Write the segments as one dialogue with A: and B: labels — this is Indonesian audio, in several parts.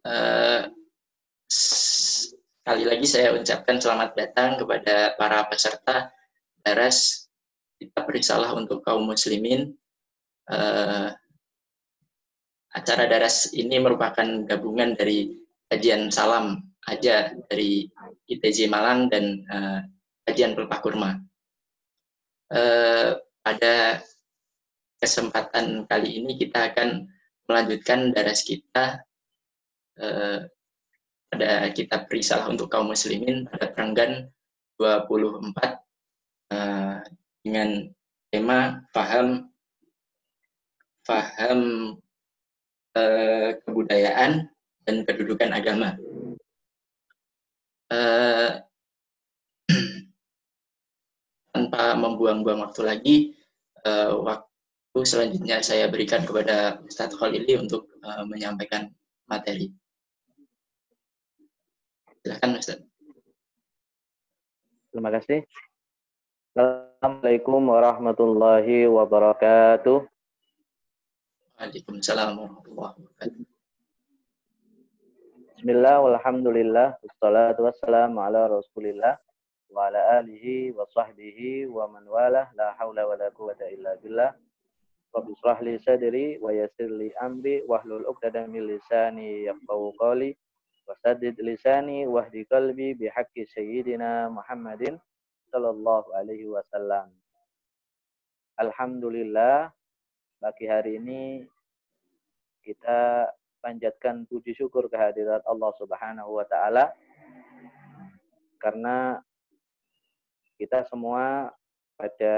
A: Uh, sekali lagi saya ucapkan selamat datang kepada para peserta daras kita berisalah untuk kaum muslimin. Uh, acara daras ini merupakan gabungan dari kajian salam aja dari ITJ Malang dan uh, kajian pelepah kurma. Uh, pada kesempatan kali ini kita akan melanjutkan daras kita uh, pada kitab risalah untuk kaum muslimin pada perenggan 24 uh, dengan tema paham paham uh, kebudayaan dan kedudukan agama. Uh, tanpa membuang-buang waktu lagi, uh, waktu selanjutnya saya berikan kepada Ustadz Khalili untuk uh, menyampaikan materi. Silakan Ustaz.
B: Terima kasih. Assalamualaikum warahmatullahi wabarakatuh.
A: Waalaikumsalam warahmatullahi wabarakatuh.
B: Bismillah, walhamdulillah, wassalatu wassalamu ala rasulillah, wa ala alihi wa sahbihi wa man walah, la hawla wa la quwata illa billah. Rabbi israh li sadri wa yassir li amri wahlul 'uqdatam min lisani yafqahu qawli. Wasadid lisani wahdi qalbi bihaqqi sayyidina Muhammadin sallallahu alaihi wasallam. Alhamdulillah pagi hari ini kita panjatkan puji syukur kehadirat Allah Subhanahu wa taala karena kita semua pada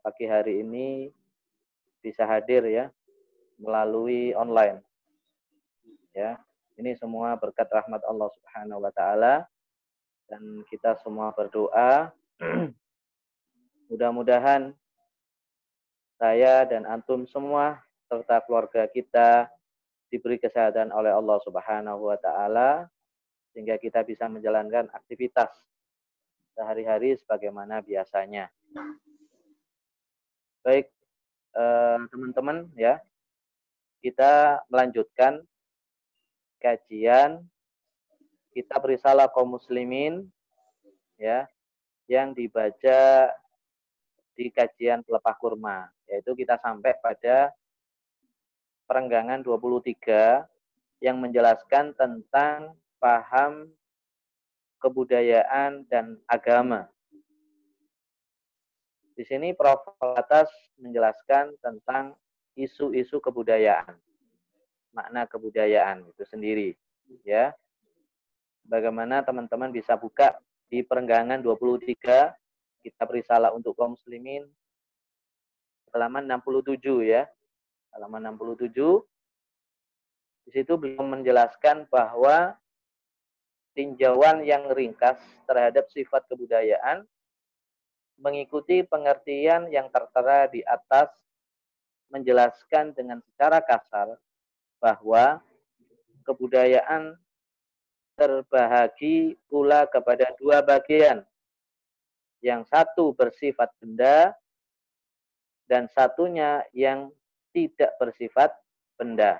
B: pagi hari ini bisa hadir ya melalui online. Ya, ini semua berkat rahmat Allah Subhanahu wa taala dan kita semua berdoa mudah-mudahan saya dan antum semua serta keluarga kita diberi kesehatan oleh Allah Subhanahu wa taala sehingga kita bisa menjalankan aktivitas sehari-hari sebagaimana biasanya. Baik, eh, teman-teman eh, ya. Kita melanjutkan kajian kita berisalah kaum muslimin ya yang dibaca di kajian pelepah kurma yaitu kita sampai pada perenggangan 23 yang menjelaskan tentang paham kebudayaan dan agama. Di sini Prof. Atas menjelaskan tentang isu-isu kebudayaan makna kebudayaan itu sendiri ya. Bagaimana teman-teman bisa buka di perenggangan 23 kita berisalah untuk kaum muslimin halaman 67 ya. Halaman 67 di situ belum menjelaskan bahwa tinjauan yang ringkas terhadap sifat kebudayaan mengikuti pengertian yang tertera di atas menjelaskan dengan secara kasar bahwa kebudayaan terbahagi pula kepada dua bagian. Yang satu bersifat benda dan satunya yang tidak bersifat benda.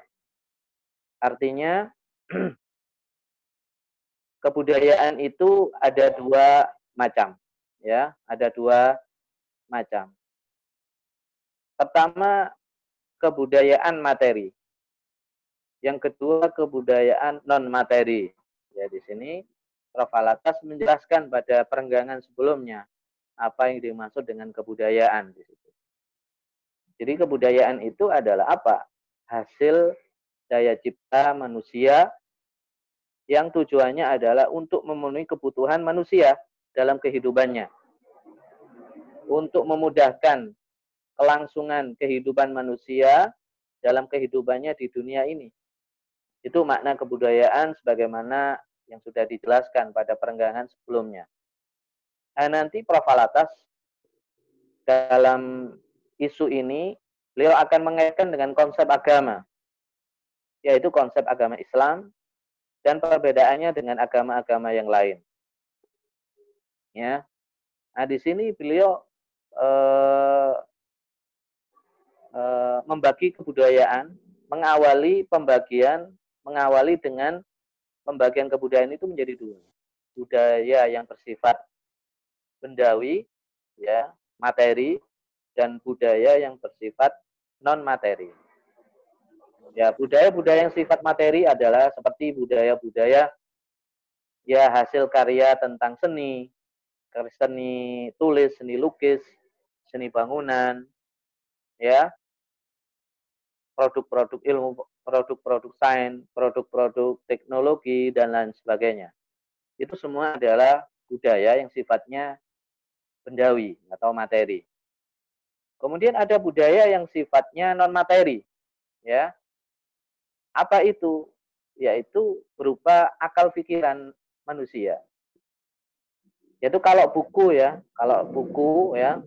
B: Artinya kebudayaan itu ada dua macam, ya, ada dua macam. Pertama, kebudayaan materi. Yang kedua kebudayaan non materi. Ya di sini Prof. Alatas menjelaskan pada perenggangan sebelumnya apa yang dimaksud dengan kebudayaan di situ. Jadi kebudayaan itu adalah apa? Hasil daya cipta manusia yang tujuannya adalah untuk memenuhi kebutuhan manusia dalam kehidupannya. Untuk memudahkan kelangsungan kehidupan manusia dalam kehidupannya di dunia ini. Itu makna kebudayaan sebagaimana yang sudah dijelaskan pada perenggangan sebelumnya. Nah, nanti Prof. Alatas dalam isu ini, beliau akan mengaitkan dengan konsep agama, yaitu konsep agama Islam dan perbedaannya dengan agama-agama yang lain. Ya, nah di sini beliau eh, eh, membagi kebudayaan, mengawali pembagian mengawali dengan pembagian kebudayaan itu menjadi dua. Budaya yang bersifat bendawi, ya, materi, dan budaya yang bersifat non materi. Ya, budaya-budaya yang sifat materi adalah seperti budaya-budaya ya hasil karya tentang seni, seni tulis, seni lukis, seni bangunan, ya, produk-produk ilmu, produk-produk sains, produk-produk teknologi dan lain sebagainya. Itu semua adalah budaya yang sifatnya bendawi atau materi. Kemudian ada budaya yang sifatnya non materi, ya. Apa itu? Yaitu berupa akal pikiran manusia. Yaitu kalau buku ya, kalau buku ya,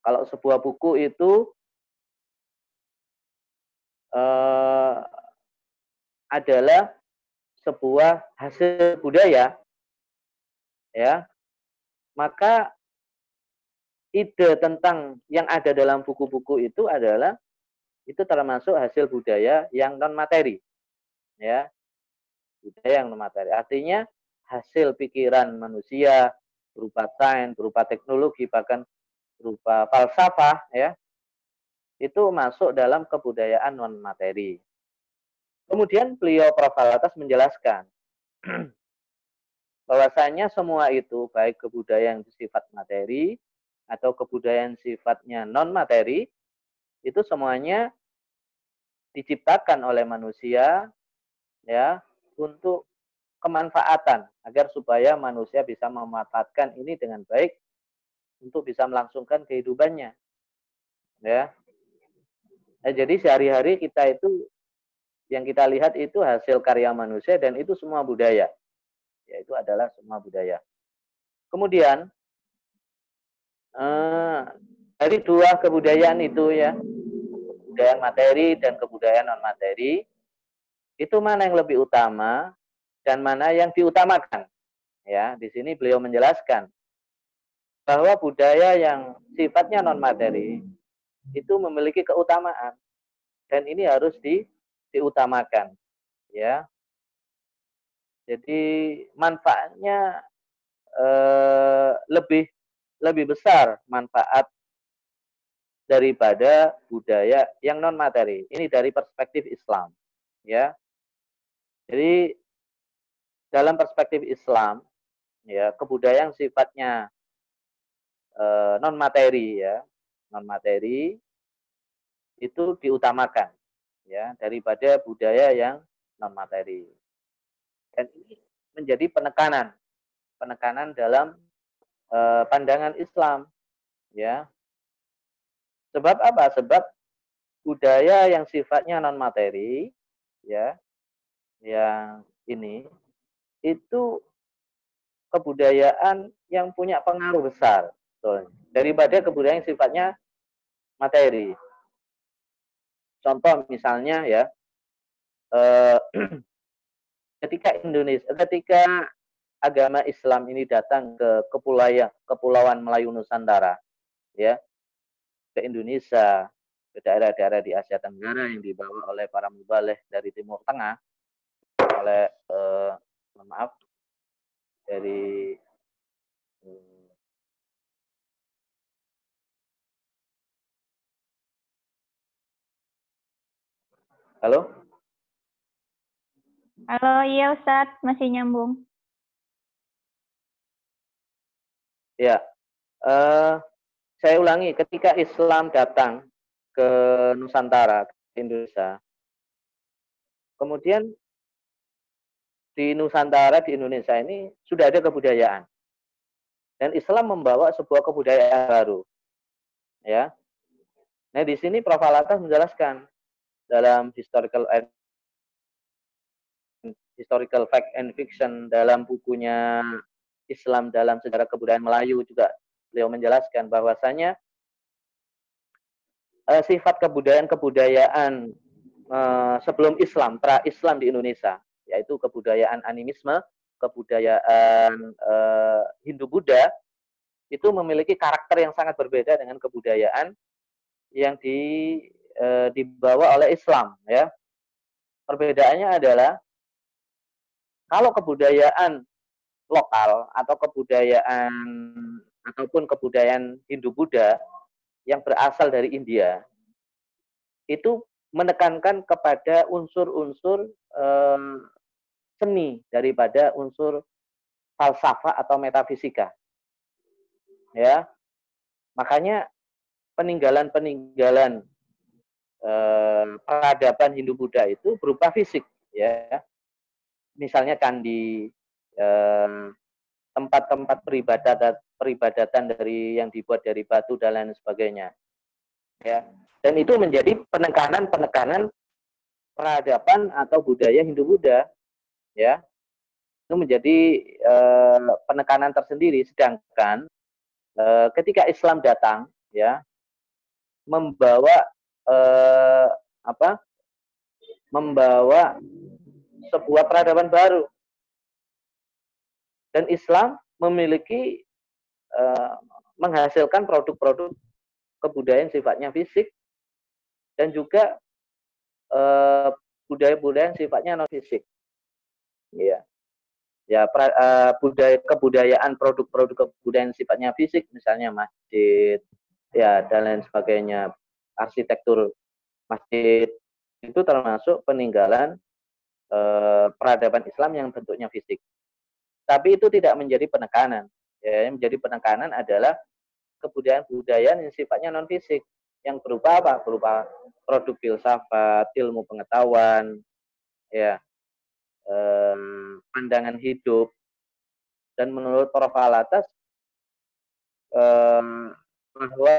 B: kalau sebuah buku itu eh, adalah sebuah hasil budaya, ya, maka ide tentang yang ada dalam buku-buku itu adalah itu termasuk hasil budaya yang non materi ya. Budaya yang non materi artinya hasil pikiran manusia berupa sains berupa teknologi bahkan berupa falsafah ya itu masuk dalam kebudayaan non materi kemudian beliau Prof. Alatas menjelaskan bahwasanya semua itu baik kebudayaan bersifat materi atau kebudayaan sifatnya non materi itu semuanya diciptakan oleh manusia ya untuk kemanfaatan agar supaya manusia bisa memanfaatkan ini dengan baik untuk bisa melangsungkan kehidupannya ya nah, jadi sehari-hari kita itu yang kita lihat itu hasil karya manusia dan itu semua budaya yaitu adalah semua budaya kemudian Eh, dari dua kebudayaan itu ya, kebudayaan materi dan kebudayaan non materi, itu mana yang lebih utama dan mana yang diutamakan. Ya, di sini beliau menjelaskan bahwa budaya yang sifatnya non materi itu memiliki keutamaan dan ini harus di, diutamakan. Ya, jadi manfaatnya eh, lebih lebih besar manfaat daripada budaya yang non materi. Ini dari perspektif Islam, ya. Jadi dalam perspektif Islam, ya kebudayaan sifatnya e, non materi, ya, non materi itu diutamakan, ya, daripada budaya yang non materi. Dan ini menjadi penekanan, penekanan dalam eh, pandangan Islam ya. Sebab apa? Sebab budaya yang sifatnya non materi ya yang ini itu kebudayaan yang punya pengaruh besar daripada kebudayaan yang sifatnya materi. Contoh misalnya ya eh, ketika Indonesia ketika agama Islam ini datang ke kepulauan kepulauan Melayu Nusantara ya ke Indonesia ke daerah-daerah di Asia Tenggara yang dibawa oleh para mubaleh dari Timur Tengah oleh eh, maaf dari eh, Halo?
C: Halo, iya Ustadz, masih nyambung.
B: Ya, uh, saya ulangi, ketika Islam datang ke Nusantara, ke Indonesia, kemudian di Nusantara, di Indonesia ini sudah ada kebudayaan. Dan Islam membawa sebuah kebudayaan baru. Ya. Nah, di sini Prof. Alatas menjelaskan dalam historical and historical fact and fiction dalam bukunya Islam dalam sejarah kebudayaan Melayu juga beliau menjelaskan bahwasanya uh, sifat kebudayaan-kebudayaan uh, sebelum Islam, pra-Islam di Indonesia, yaitu kebudayaan animisme, kebudayaan uh, Hindu-Buddha, itu memiliki karakter yang sangat berbeda dengan kebudayaan yang di, uh, dibawa oleh Islam. Ya, perbedaannya adalah kalau kebudayaan lokal atau kebudayaan ataupun kebudayaan Hindu-Buddha yang berasal dari India itu menekankan kepada unsur-unsur eh, seni daripada unsur falsafah atau metafisika. Ya. Makanya peninggalan-peninggalan eh, peradaban Hindu-Buddha itu berupa fisik ya. Misalnya candi eh, tempat-tempat peribadatan peribadatan dari yang dibuat dari batu dan lain sebagainya. Ya. Dan itu menjadi penekanan-penekanan peradaban atau budaya Hindu-Buddha. Ya. Itu menjadi eh, penekanan tersendiri sedangkan eh, ketika Islam datang ya membawa eh, apa? membawa sebuah peradaban baru. Dan Islam memiliki uh, menghasilkan produk-produk kebudayaan sifatnya fisik dan juga uh, budaya-budaya yang sifatnya non fisik. Ya. Ya, pra, uh, budaya kebudayaan produk-produk kebudayaan sifatnya fisik misalnya masjid ya dan lain sebagainya, arsitektur masjid itu termasuk peninggalan uh, peradaban Islam yang bentuknya fisik. Tapi itu tidak menjadi penekanan ya, yang menjadi penekanan adalah kebudayaan-kebudayaan yang sifatnya non fisik yang berupa apa? Berupa produk filsafat, ilmu pengetahuan, ya, eh, pandangan hidup. Dan menurut Prof. Alatas eh, bahwa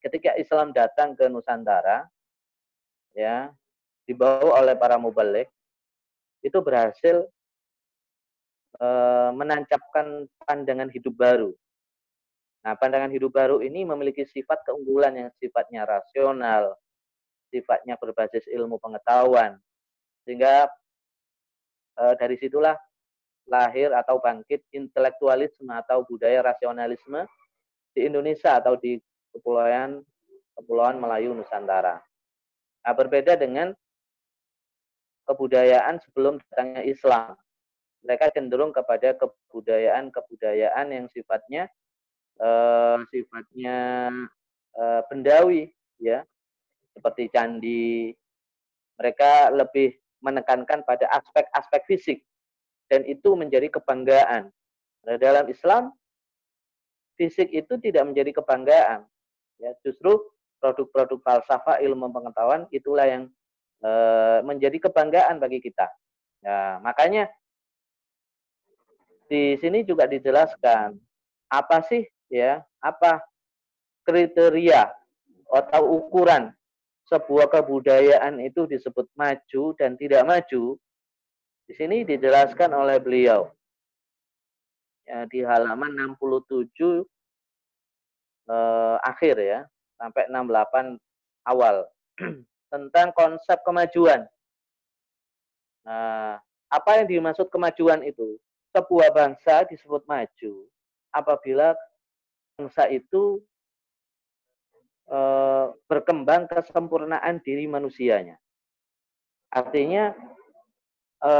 B: ketika Islam datang ke Nusantara, ya, dibawa oleh para mubalik, itu berhasil Eh, menancapkan pandangan hidup baru. Nah, pandangan hidup baru ini memiliki sifat keunggulan yang sifatnya rasional, sifatnya berbasis ilmu pengetahuan, sehingga e, dari situlah lahir atau bangkit intelektualisme atau budaya rasionalisme di Indonesia atau di kepulauan kepulauan Melayu Nusantara. Nah, berbeda dengan kebudayaan sebelum datangnya Islam. Mereka cenderung kepada kebudayaan-kebudayaan yang sifatnya uh, sifatnya uh, bendawi ya. Seperti candi. Mereka lebih menekankan pada aspek-aspek fisik dan itu menjadi kebanggaan. Nah, dalam Islam fisik itu tidak menjadi kebanggaan ya justru produk-produk falsafah ilmu pengetahuan itulah yang uh, menjadi kebanggaan bagi kita. Nah makanya di sini juga dijelaskan apa sih ya apa kriteria atau ukuran sebuah kebudayaan itu disebut maju dan tidak maju? Di sini dijelaskan oleh beliau. Ya, di halaman 67 eh, akhir ya sampai 68 awal tentang konsep kemajuan. Nah, apa yang dimaksud kemajuan itu? sebuah bangsa disebut maju apabila bangsa itu e, berkembang kesempurnaan diri manusianya. Artinya e,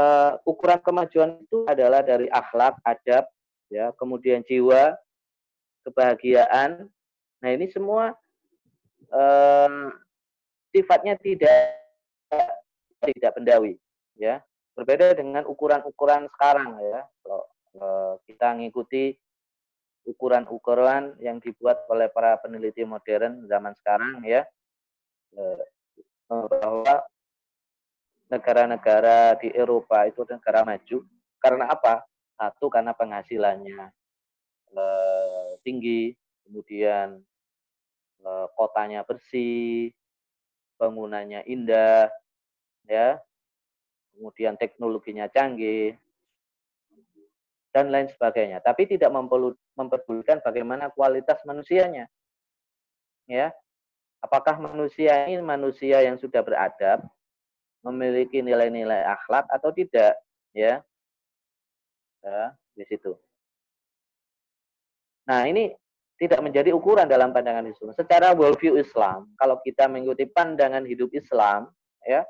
B: ukuran kemajuan itu adalah dari akhlak, adab, ya, kemudian jiwa, kebahagiaan. Nah ini semua e, sifatnya tidak tidak pendawi, ya berbeda dengan ukuran-ukuran sekarang ya. Kalau uh, kita mengikuti ukuran-ukuran yang dibuat oleh para peneliti modern zaman sekarang ya, uh, bahwa negara-negara di Eropa itu negara maju karena apa? Satu karena penghasilannya uh, tinggi, kemudian kotanya bersih, bangunannya indah, ya kemudian teknologinya canggih, dan lain sebagainya. Tapi tidak memperdulikan bagaimana kualitas manusianya. Ya, apakah manusia ini manusia yang sudah beradab, memiliki nilai-nilai akhlak atau tidak? Ya, ya di situ. Nah ini tidak menjadi ukuran dalam pandangan Islam. Secara worldview Islam, kalau kita mengikuti pandangan hidup Islam, ya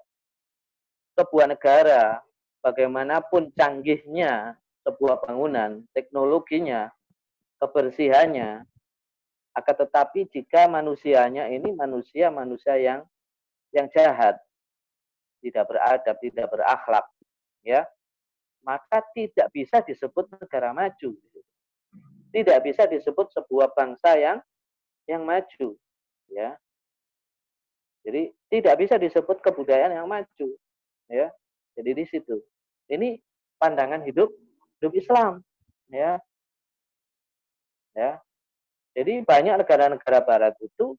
B: sebuah negara bagaimanapun canggihnya sebuah bangunan, teknologinya, kebersihannya, akan tetapi jika manusianya ini manusia-manusia yang yang jahat, tidak beradab, tidak berakhlak, ya, maka tidak bisa disebut negara maju. Tidak bisa disebut sebuah bangsa yang yang maju, ya. Jadi tidak bisa disebut kebudayaan yang maju, ya. Jadi di situ. Ini pandangan hidup hidup Islam, ya. Ya. Jadi banyak negara-negara barat itu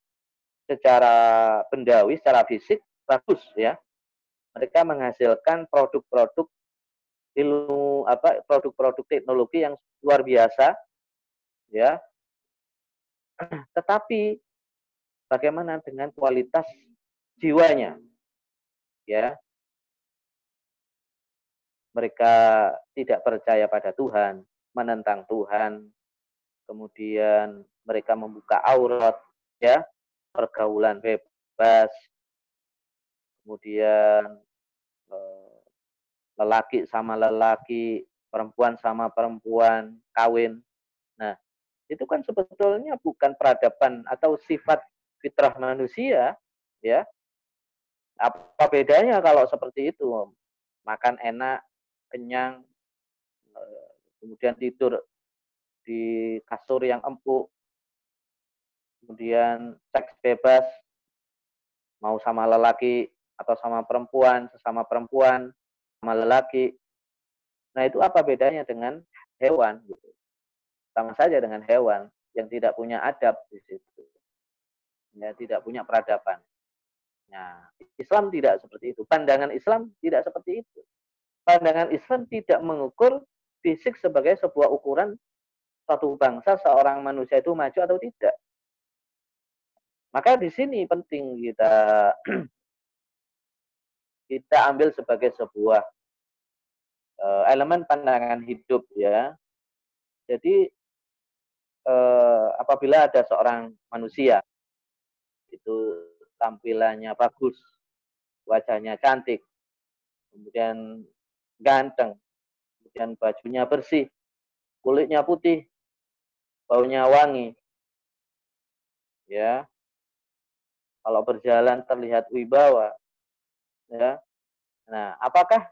B: secara bendawi, secara fisik bagus ya. Mereka menghasilkan produk-produk ilmu apa produk-produk teknologi yang luar biasa ya. Tetapi bagaimana dengan kualitas jiwanya? Ya. Mereka tidak percaya pada Tuhan, menentang Tuhan, kemudian mereka membuka aurat, ya, pergaulan bebas, kemudian eh, lelaki sama lelaki, perempuan sama perempuan, kawin. Itu kan sebetulnya bukan peradaban atau sifat fitrah manusia, ya. Apa bedanya kalau seperti itu? Makan enak, kenyang, eh, kemudian tidur di kasur yang empuk, kemudian seks bebas, mau sama lelaki atau sama perempuan, sesama perempuan, sama lelaki. Nah itu apa bedanya dengan hewan? Gitu. Sama saja dengan hewan yang tidak punya adab di situ. Ya, tidak punya peradaban. Nah, Islam tidak seperti itu. Pandangan Islam tidak seperti itu. Pandangan Islam tidak mengukur fisik sebagai sebuah ukuran satu bangsa, seorang manusia itu maju atau tidak. Maka di sini penting kita kita ambil sebagai sebuah uh, elemen pandangan hidup ya. Jadi uh, apabila ada seorang manusia itu tampilannya bagus, wajahnya cantik, kemudian ganteng, kemudian bajunya bersih, kulitnya putih, baunya wangi. Ya. Kalau berjalan terlihat wibawa. Ya. Nah, apakah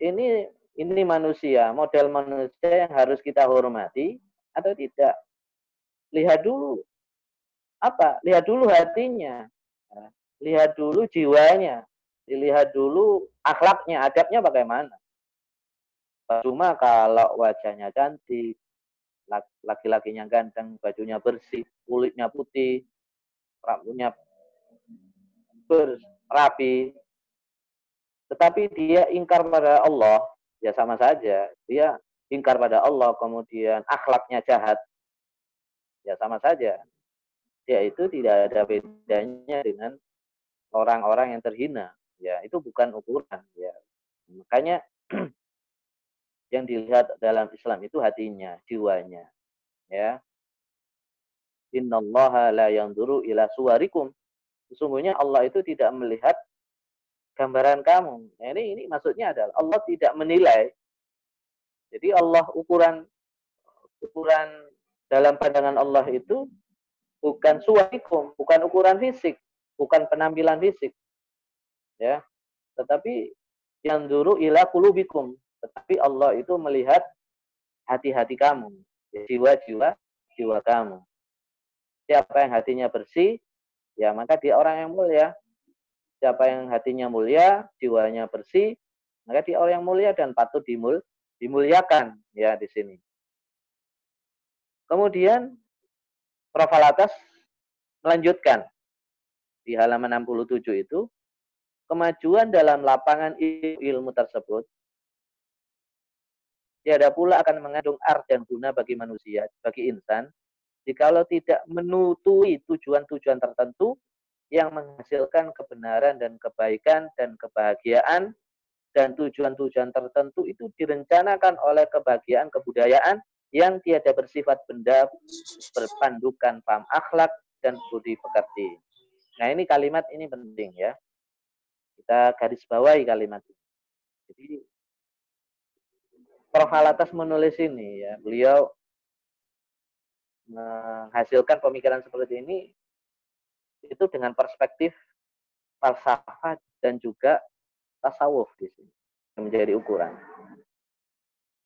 B: ini ini manusia, model manusia yang harus kita hormati atau tidak? Lihat dulu. Apa? Lihat dulu hatinya. Ya. Lihat dulu jiwanya. Dilihat dulu akhlaknya, adabnya bagaimana. Cuma kalau wajahnya cantik, laki-lakinya ganteng, bajunya bersih, kulitnya putih, rambutnya berapi, tetapi dia ingkar pada Allah, ya sama saja. Dia ingkar pada Allah, kemudian akhlaknya jahat, ya sama saja. Ya itu tidak ada bedanya dengan orang-orang yang terhina. Ya itu bukan ukuran. Ya makanya yang dilihat dalam Islam itu hatinya, jiwanya. Ya. Innallaha la yanzuru ila suwarikum. Sesungguhnya Allah itu tidak melihat gambaran kamu. Nah, ini ini maksudnya adalah Allah tidak menilai. Jadi Allah ukuran ukuran dalam pandangan Allah itu bukan suwarikum, bukan ukuran fisik, bukan penampilan fisik. Ya. Tetapi yang dulu ila kulubikum, tetapi Allah itu melihat hati-hati kamu, jiwa-jiwa jiwa kamu. Siapa yang hatinya bersih, ya maka dia orang yang mulia. Siapa yang hatinya mulia, jiwanya bersih, maka dia orang yang mulia dan patut dimul, dimuliakan ya di sini. Kemudian Prof. Alatas melanjutkan di halaman 67 itu kemajuan dalam lapangan ilmu tersebut tiada pula akan mengandung art dan guna bagi manusia, bagi insan, jikalau tidak menutui tujuan-tujuan tertentu yang menghasilkan kebenaran dan kebaikan dan kebahagiaan dan tujuan-tujuan tertentu itu direncanakan oleh kebahagiaan kebudayaan yang tiada bersifat benda berpandukan paham akhlak dan budi pekerti. Nah ini kalimat ini penting ya. Kita garis bawahi kalimat ini. Jadi Prof. Alatas menulis ini ya, beliau menghasilkan pemikiran seperti ini itu dengan perspektif falsafah dan juga tasawuf di sini menjadi ukuran.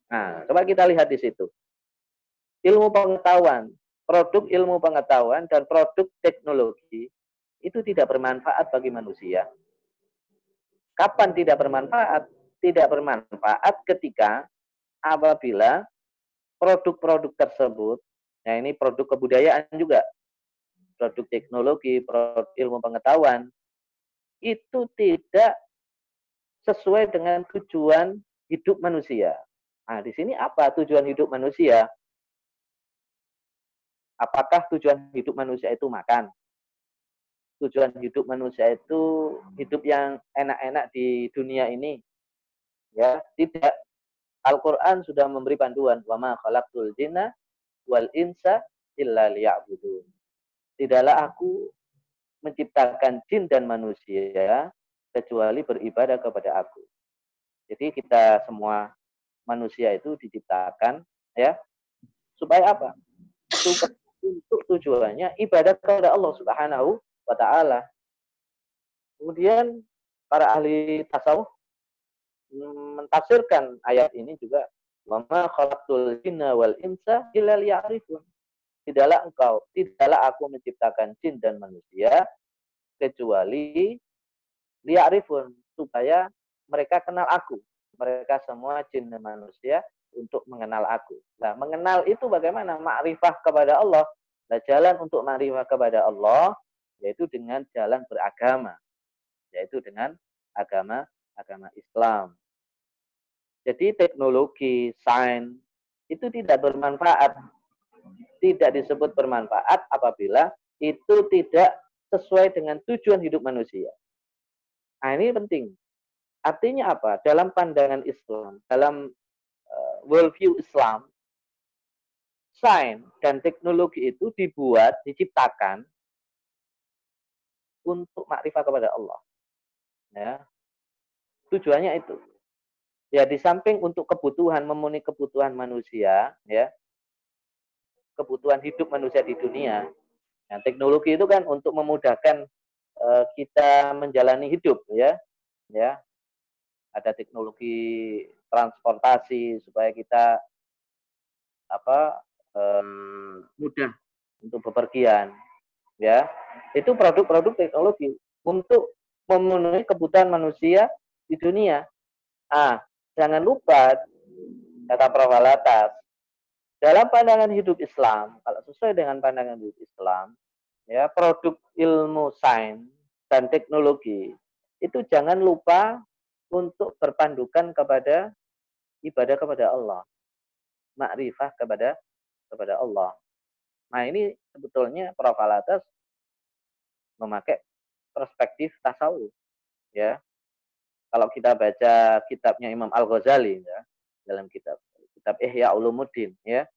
B: Nah, coba kita lihat di situ. Ilmu pengetahuan, produk ilmu pengetahuan dan produk teknologi itu tidak bermanfaat bagi manusia. Kapan tidak bermanfaat? Tidak bermanfaat ketika apabila produk-produk tersebut, nah ini produk kebudayaan juga, produk teknologi, produk ilmu pengetahuan, itu tidak sesuai dengan tujuan hidup manusia. Nah, di sini apa tujuan hidup manusia? Apakah tujuan hidup manusia itu makan? tujuan hidup manusia itu hidup yang enak-enak di dunia ini. Ya, tidak. Al-Qur'an sudah memberi panduan, "Wa ma khalaqtul jinna wal insa illa liya'budun." Tidaklah aku menciptakan jin dan manusia kecuali beribadah kepada aku. Jadi kita semua manusia itu diciptakan ya supaya apa? Untuk tujuannya ibadah kepada Allah Subhanahu wa taala. Kemudian para ahli tasawuf mentafsirkan ayat ini juga wama khalaqtul jinna wal insa illa liya'rifun. Tidaklah engkau, tidaklah aku menciptakan jin dan manusia kecuali liya'rifun supaya mereka kenal aku. Mereka semua jin dan manusia untuk mengenal aku. Nah, mengenal itu bagaimana? Ma'rifah kepada Allah. Nah, jalan untuk ma'rifah kepada Allah yaitu dengan jalan beragama, yaitu dengan agama agama Islam. Jadi teknologi, sains itu tidak bermanfaat. Tidak disebut bermanfaat apabila itu tidak sesuai dengan tujuan hidup manusia. Nah, ini penting. Artinya apa? Dalam pandangan Islam, dalam uh, worldview Islam, sains dan teknologi itu dibuat, diciptakan untuk makrifat kepada Allah. Ya. Tujuannya itu. Ya di samping untuk kebutuhan memenuhi kebutuhan manusia, ya. Kebutuhan hidup manusia di dunia. Nah, teknologi itu kan untuk memudahkan uh, kita menjalani hidup, ya. Ya. Ada teknologi transportasi supaya kita apa um, mudah untuk bepergian ya itu produk-produk teknologi untuk memenuhi kebutuhan manusia di dunia. Ah, jangan lupa kata Prof. Alatas, dalam pandangan hidup Islam, kalau sesuai dengan pandangan hidup Islam, ya produk ilmu sains dan teknologi itu jangan lupa untuk berpandukan kepada ibadah kepada Allah, makrifah kepada kepada Allah. Nah ini sebetulnya Prof. Alatas memakai perspektif tasawuf. Ya, kalau kita baca kitabnya Imam Al Ghazali ya, dalam kitab kitab Ihya Ulumuddin ya,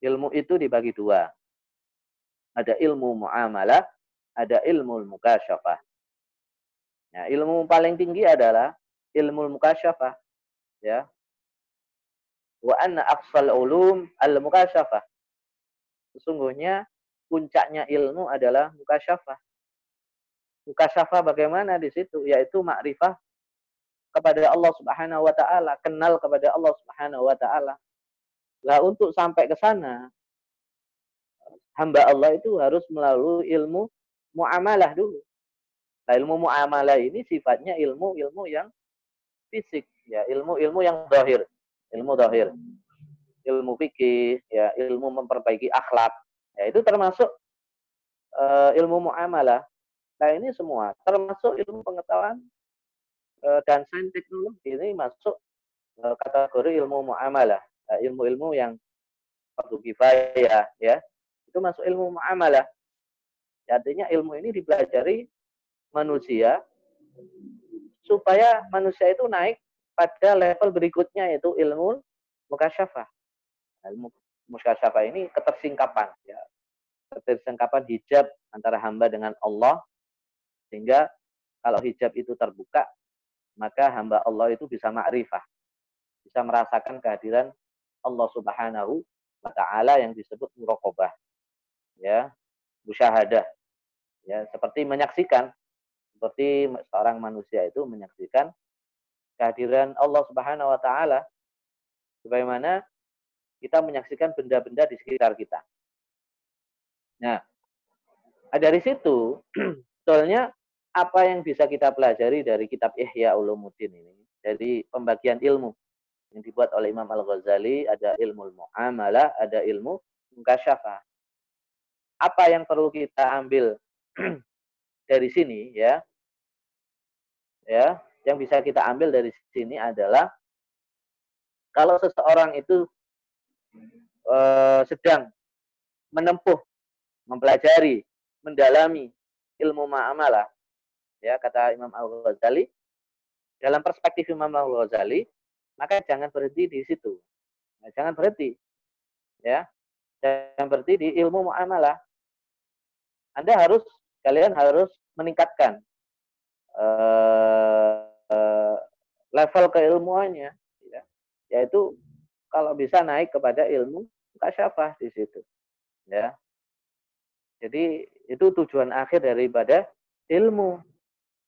B: ilmu itu dibagi dua. Ada ilmu muamalah, ada ilmu mukasyafah. Ya, ilmu paling tinggi adalah ilmu mukasyafah. Ya. Wa anna aqsal ulum al mukasyafah. Sesungguhnya puncaknya ilmu adalah mukasyafah. Mukasyafah bagaimana di situ? Yaitu makrifah kepada Allah Subhanahu wa taala, kenal kepada Allah Subhanahu wa taala. Lah untuk sampai ke sana hamba Allah itu harus melalui ilmu muamalah dulu. Nah, ilmu muamalah ini sifatnya ilmu-ilmu yang fisik, ya, ilmu-ilmu yang zahir, ilmu zahir. Ilmu fikih, ya, ilmu memperbaiki akhlak, Ya, itu termasuk uh, ilmu muamalah. Nah, ini semua termasuk ilmu pengetahuan uh, dan sains teknologi ini masuk uh, kategori ilmu muamalah, ilmu-ilmu yang fardu kifayah ya. Itu masuk ilmu muamalah. Artinya ilmu ini dipelajari manusia supaya manusia itu naik pada level berikutnya yaitu ilmu mukasyafah. Ilmu musyasyafah ini ketersingkapan ya. Ketersingkapan hijab antara hamba dengan Allah sehingga kalau hijab itu terbuka maka hamba Allah itu bisa makrifah. bisa merasakan kehadiran Allah Subhanahu wa taala yang disebut muraqabah. Ya, musyahadah. Ya, seperti menyaksikan seperti seorang manusia itu menyaksikan kehadiran Allah Subhanahu wa taala sebagaimana kita menyaksikan benda-benda di sekitar kita. Nah, dari situ sebetulnya apa yang bisa kita pelajari dari kitab Ihya Ulumuddin ini, dari pembagian ilmu yang dibuat oleh Imam Al-Ghazali, ada ilmu muamalah, ada ilmu mukasyafah. Apa yang perlu kita ambil dari sini ya? Ya, yang bisa kita ambil dari sini adalah kalau seseorang itu e, sedang menempuh, mempelajari, mendalami ilmu muamalah, ya kata Imam Al-Ghazali, dalam perspektif Imam Al-Ghazali, maka jangan berhenti di situ. Nah, jangan berhenti. Ya. Jangan berhenti di ilmu muamalah. Anda harus kalian harus meningkatkan uh, uh, level keilmuannya ya. Yaitu kalau bisa naik kepada ilmu kasyafah di situ. Ya. Jadi itu tujuan akhir daripada ilmu.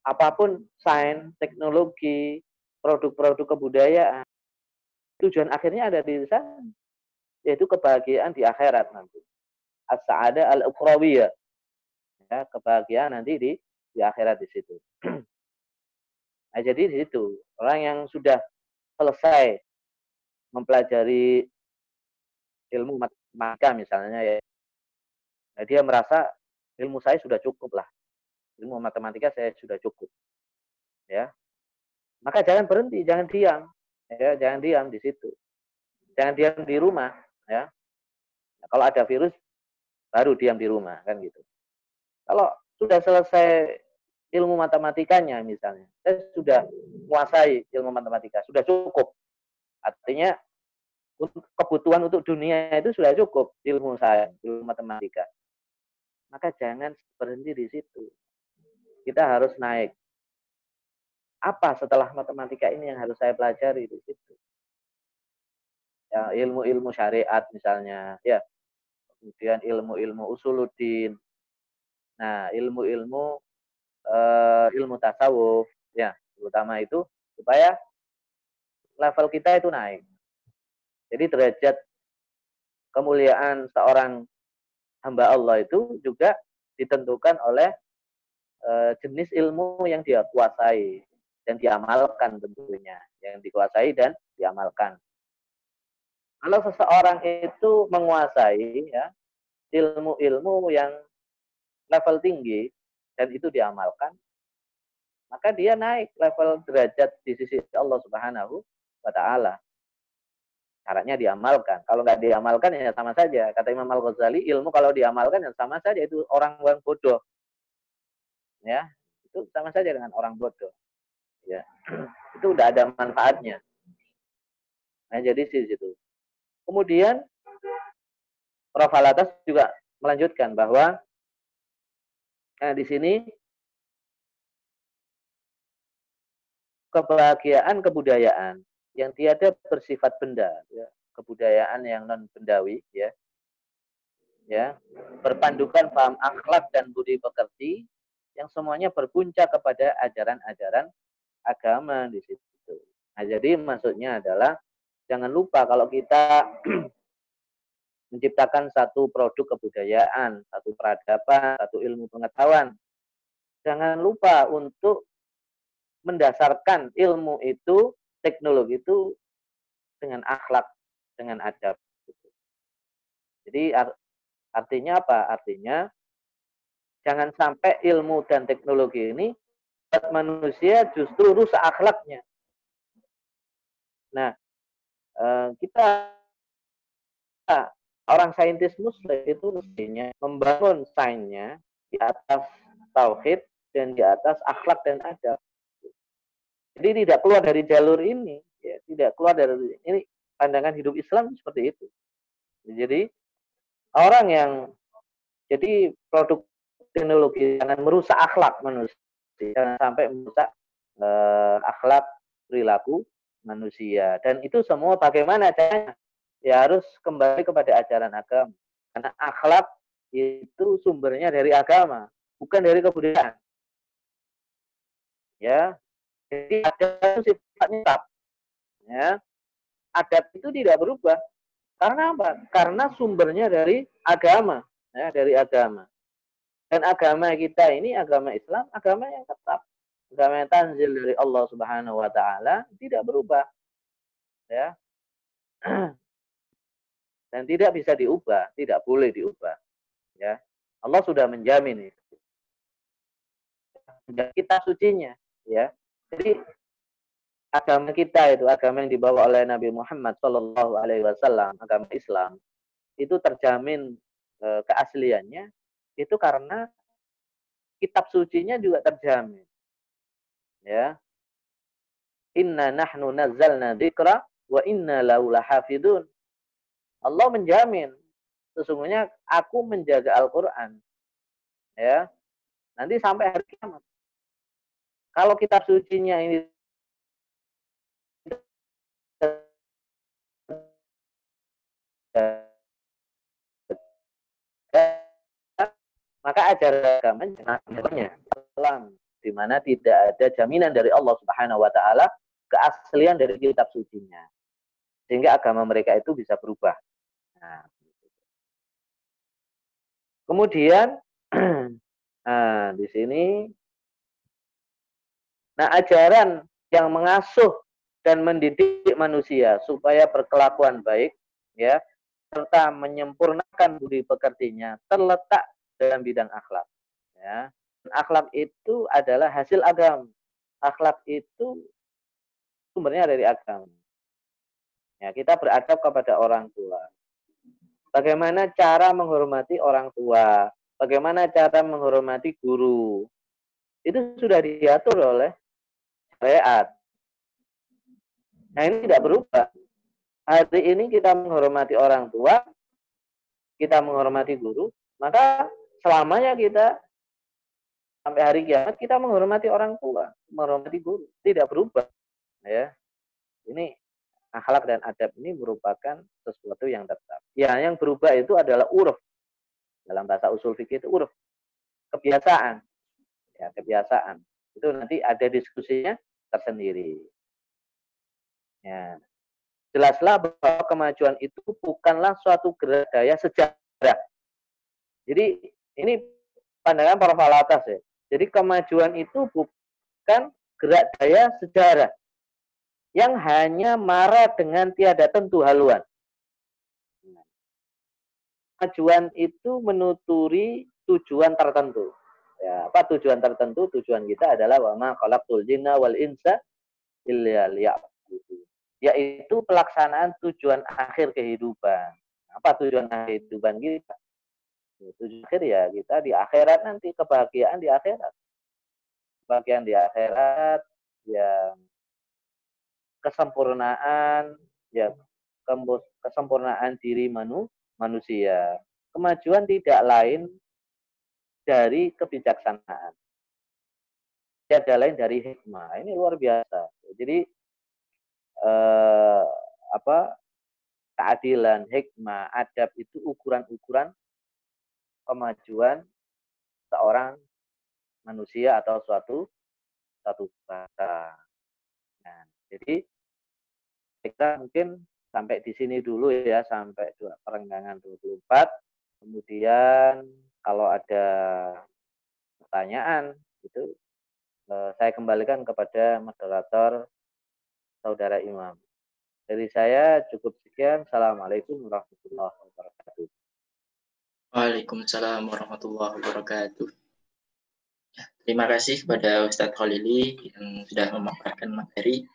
B: Apa pun sains, teknologi, produk-produk kebudayaan. Tujuan akhirnya ada di sana, yaitu kebahagiaan di akhirat nanti. As-sa'ada al-ukhrawiyah. Ya, kebahagiaan nanti di di akhirat di situ. nah, jadi di situ orang yang sudah selesai mempelajari ilmu matematika misalnya ya, nah, dia merasa ilmu saya sudah cukup lah. Ilmu matematika saya sudah cukup. Ya, maka jangan berhenti, jangan diam, ya, jangan diam di situ, jangan diam di rumah, ya. Nah, kalau ada virus, baru diam di rumah, kan gitu. Kalau sudah selesai ilmu matematikanya misalnya, saya sudah menguasai ilmu matematika, sudah cukup. Artinya kebutuhan untuk dunia itu sudah cukup ilmu saya, ilmu matematika. Maka jangan berhenti di situ. Kita harus naik apa setelah matematika ini yang harus saya pelajari di situ? Ya, ilmu-ilmu syariat misalnya, ya. Kemudian ilmu-ilmu usuluddin. Nah, ilmu-ilmu uh, ilmu tasawuf, ya, terutama itu supaya level kita itu naik. Jadi derajat kemuliaan seorang hamba Allah itu juga ditentukan oleh uh, jenis ilmu yang dia kuasai dan diamalkan tentunya, yang dikuasai dan diamalkan. Kalau seseorang itu menguasai ya ilmu-ilmu yang level tinggi dan itu diamalkan, maka dia naik level derajat di sisi Allah Subhanahu wa taala. Syaratnya diamalkan. Kalau nggak diamalkan ya sama saja. Kata Imam Al-Ghazali, ilmu kalau diamalkan ya sama saja itu orang yang bodoh. Ya, itu sama saja dengan orang bodoh ya itu udah ada manfaatnya nah jadi sih situ kemudian Prof. Alatas juga melanjutkan bahwa nah, di sini kebahagiaan kebudayaan yang tiada bersifat benda ya, kebudayaan yang non bendawi ya ya berpandukan paham akhlak dan budi pekerti yang semuanya berpuncak kepada ajaran-ajaran agama di situ. Nah, jadi maksudnya adalah jangan lupa kalau kita menciptakan satu produk kebudayaan, satu peradaban, satu ilmu pengetahuan. Jangan lupa untuk mendasarkan ilmu itu, teknologi itu dengan akhlak, dengan adab. Jadi artinya apa? Artinya jangan sampai ilmu dan teknologi ini manusia justru rusak akhlaknya. Nah, eh, kita orang saintis muslim itu mestinya membangun sainsnya di atas tauhid dan di atas akhlak dan adab. Jadi tidak keluar dari jalur ini, ya, tidak keluar dari ini pandangan hidup Islam seperti itu. Jadi orang yang jadi produk teknologi jangan merusak akhlak manusia jangan sampai merusak uh, akhlak perilaku manusia. Dan itu semua bagaimana caranya? Ya harus kembali kepada ajaran agama. Karena akhlak itu sumbernya dari agama, bukan dari kebudayaan. Ya, jadi ada sifatnya tetap. Ya, adat itu tidak berubah. Karena apa? Karena sumbernya dari agama, ya, dari agama. Dan agama kita ini agama Islam, agama yang tetap. Agama yang tanzil dari Allah Subhanahu wa taala tidak berubah. Ya. Dan tidak bisa diubah, tidak boleh diubah. Ya. Allah sudah menjamin itu. Kita sucinya, ya. Jadi agama kita itu agama yang dibawa oleh Nabi Muhammad Shallallahu Alaihi Wasallam agama Islam itu terjamin e, keasliannya itu karena kitab sucinya juga terjamin. Ya. Inna nahnu nazzalna dzikra wa inna lahu lahafidun. Allah menjamin sesungguhnya aku menjaga Al-Qur'an. Ya. Nanti sampai hari kiamat. Kalau kitab sucinya ini maka ajaran agama jangan Islam di mana tidak ada jaminan dari Allah Subhanahu wa taala keaslian dari kitab sucinya. Sehingga agama mereka itu bisa berubah. Nah, kemudian nah, di sini nah ajaran yang mengasuh dan mendidik manusia supaya berkelakuan baik ya serta menyempurnakan budi pekertinya terletak dalam bidang akhlak. Ya. Akhlak itu adalah hasil agama. Akhlak itu sumbernya dari agama. Ya, kita beradab kepada orang tua. Bagaimana cara menghormati orang tua? Bagaimana cara menghormati guru? Itu sudah diatur oleh syariat. Nah ini tidak berubah. Hari ini kita menghormati orang tua, kita menghormati guru, maka selamanya kita sampai hari kiamat kita menghormati orang tua, menghormati guru, tidak berubah. Ya, ini akhlak dan adab ini merupakan sesuatu yang tetap. Ya, yang berubah itu adalah uruf. Dalam bahasa usul fikih itu uruf. Kebiasaan. Ya, kebiasaan. Itu nanti ada diskusinya tersendiri. Ya. Jelaslah bahwa kemajuan itu bukanlah suatu gerak daya sejarah. Jadi ini pandangan para falatas ya. Jadi kemajuan itu bukan gerak daya sejarah yang hanya marah dengan tiada tentu haluan. Kemajuan itu menuturi tujuan tertentu. Ya, apa tujuan tertentu? Tujuan kita adalah wama khalaqtul jinna wal insa illa. Yaitu pelaksanaan tujuan akhir kehidupan. Apa tujuan akhir kehidupan kita? tujuan akhir ya kita di akhirat nanti kebahagiaan di akhirat kebahagiaan di akhirat ya kesempurnaan ya kesempurnaan diri manu, manusia. Kemajuan tidak lain dari kebijaksanaan. Tiada lain dari hikmah. Ini luar biasa. Jadi eh, apa keadilan hikmah adab itu ukuran-ukuran kemajuan seorang manusia atau suatu satu bangsa. Nah, jadi kita mungkin sampai di sini dulu ya sampai dua perenggangan 24. Kemudian kalau ada pertanyaan itu eh, saya kembalikan kepada moderator saudara Imam. Dari saya cukup sekian. Assalamualaikum warahmatullahi wabarakatuh.
A: Waalaikumsalam warahmatullahi wabarakatuh. Ya, terima kasih kepada Ustadz Khalili yang sudah memaparkan materi.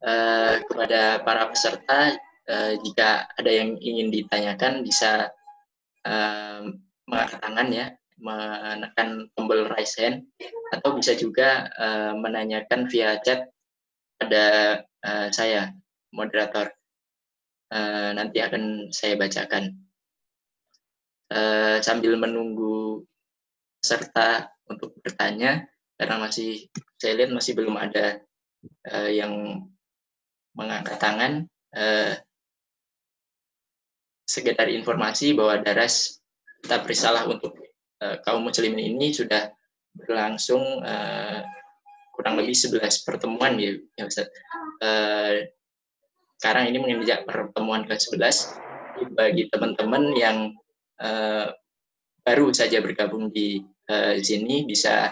A: Uh, kepada para peserta, uh, jika ada yang ingin ditanyakan bisa uh, mengangkat tangan ya, menekan tombol raise hand, atau bisa juga uh, menanyakan via chat pada uh, saya, moderator. Uh, nanti akan saya bacakan uh, sambil menunggu serta untuk bertanya karena masih saya lihat masih belum ada uh, yang mengangkat tangan eh, sekedar informasi bahwa daras kita berisalah untuk eh, kaum muslimin ini sudah berlangsung eh, kurang lebih 11 pertemuan ya, ya Ustaz. Eh, sekarang ini menginjak pertemuan ke-11 bagi teman-teman yang eh, baru saja bergabung di eh, sini bisa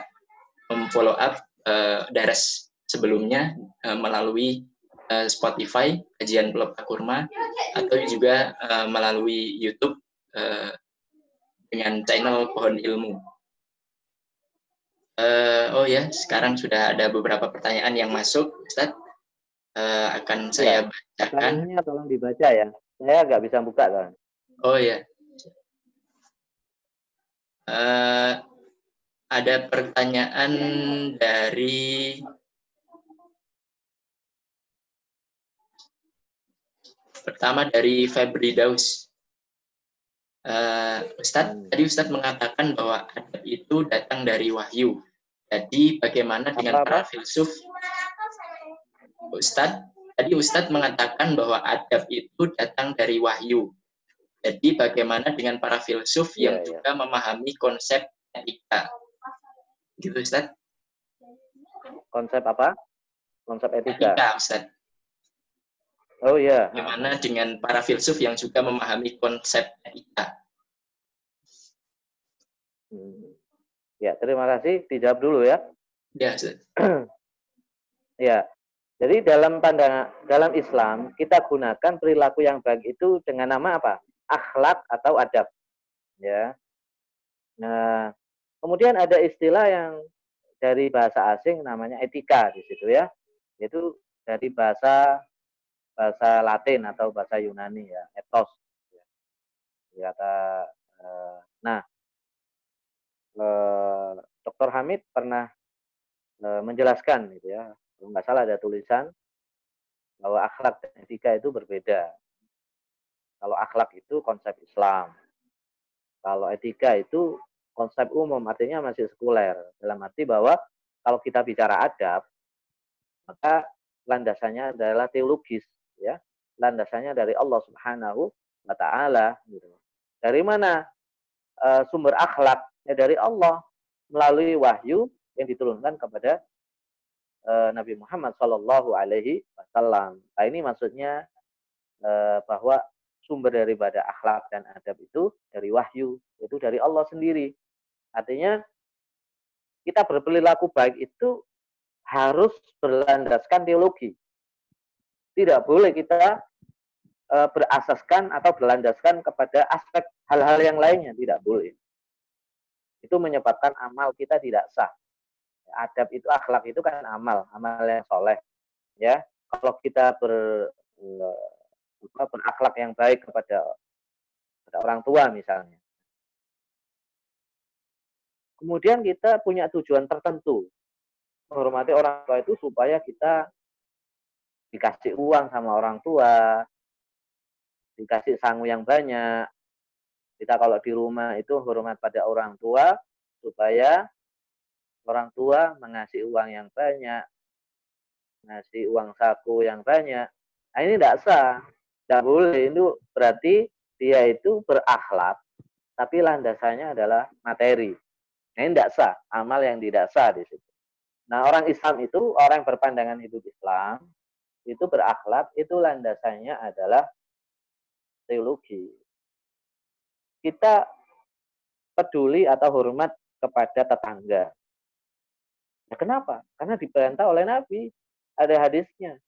A: memfollow up eh, daras sebelumnya eh, melalui uh, Spotify kajian Pelepah Kurma atau juga uh, melalui YouTube uh, dengan channel Pohon Ilmu. Uh, oh ya, sekarang sudah ada beberapa pertanyaan yang masuk, Ustaz. Uh, akan saya ya, bacakan.
B: Pertanyaannya tolong dibaca ya. Saya nggak bisa buka kan.
A: Oh ya. Uh, ada pertanyaan dari Pertama dari Febri Daus. Uh, Ustadz, hmm. tadi Ustadz mengatakan bahwa adab itu datang dari wahyu. Jadi bagaimana dengan para filsuf? Ustadz, tadi Ustadz mengatakan bahwa adab itu datang dari wahyu. Jadi bagaimana dengan para filsuf yang yeah, iya. juga memahami konsep etika? Gitu Ustadz.
B: Konsep apa? Konsep etika.
A: Etika, Ustadz.
B: Oh iya.
A: Bagaimana dengan para filsuf yang juga memahami konsep etika?
B: Hmm. Ya, terima kasih. Dijawab dulu ya.
A: Ya,
B: ya. Jadi dalam pandangan dalam Islam kita gunakan perilaku yang baik itu dengan nama apa? Akhlak atau adab. Ya. Nah, kemudian ada istilah yang dari bahasa asing namanya etika di situ ya. Yaitu dari bahasa bahasa Latin atau bahasa Yunani ya, etos. Ya. Kata eh, nah eh, Dr. Hamid pernah eh, menjelaskan gitu ya, kalau nggak salah ada tulisan bahwa akhlak dan etika itu berbeda. Kalau akhlak itu konsep Islam. Kalau etika itu konsep umum, artinya masih sekuler. Dalam arti bahwa kalau kita bicara adab, maka landasannya adalah teologis ya landasannya dari Allah Subhanahu wa taala gitu. Dari mana uh, sumber akhlak? Ya dari Allah melalui wahyu yang diturunkan kepada uh, Nabi Muhammad Shallallahu alaihi wasallam. Nah, ini maksudnya uh, bahwa sumber daripada akhlak dan adab itu dari wahyu, itu dari Allah sendiri. Artinya kita berperilaku baik itu harus berlandaskan teologi. Tidak boleh kita e, berasaskan atau berlandaskan kepada aspek hal-hal yang lainnya. Tidak boleh. Itu menyebabkan amal kita tidak sah. Adab itu, akhlak itu kan amal, amal yang soleh. Ya, kalau kita ber, e, berakhlak yang baik kepada, kepada orang tua misalnya. Kemudian kita punya tujuan tertentu. Menghormati orang tua itu supaya kita dikasih uang sama orang tua, dikasih sangu yang banyak. Kita kalau di rumah itu hormat pada orang tua supaya orang tua mengasih uang yang banyak, ngasih uang saku yang banyak. Nah ini tidak sah, tidak boleh. Itu berarti dia itu berakhlak, tapi landasannya adalah materi. Nah, ini tidak sah, amal yang tidak sah di situ. Nah orang Islam itu, orang yang berpandangan hidup Islam, itu berakhlak, itu landasannya adalah teologi. Kita peduli atau hormat kepada tetangga. Nah, kenapa? Karena diperintah oleh Nabi. Ada hadisnya.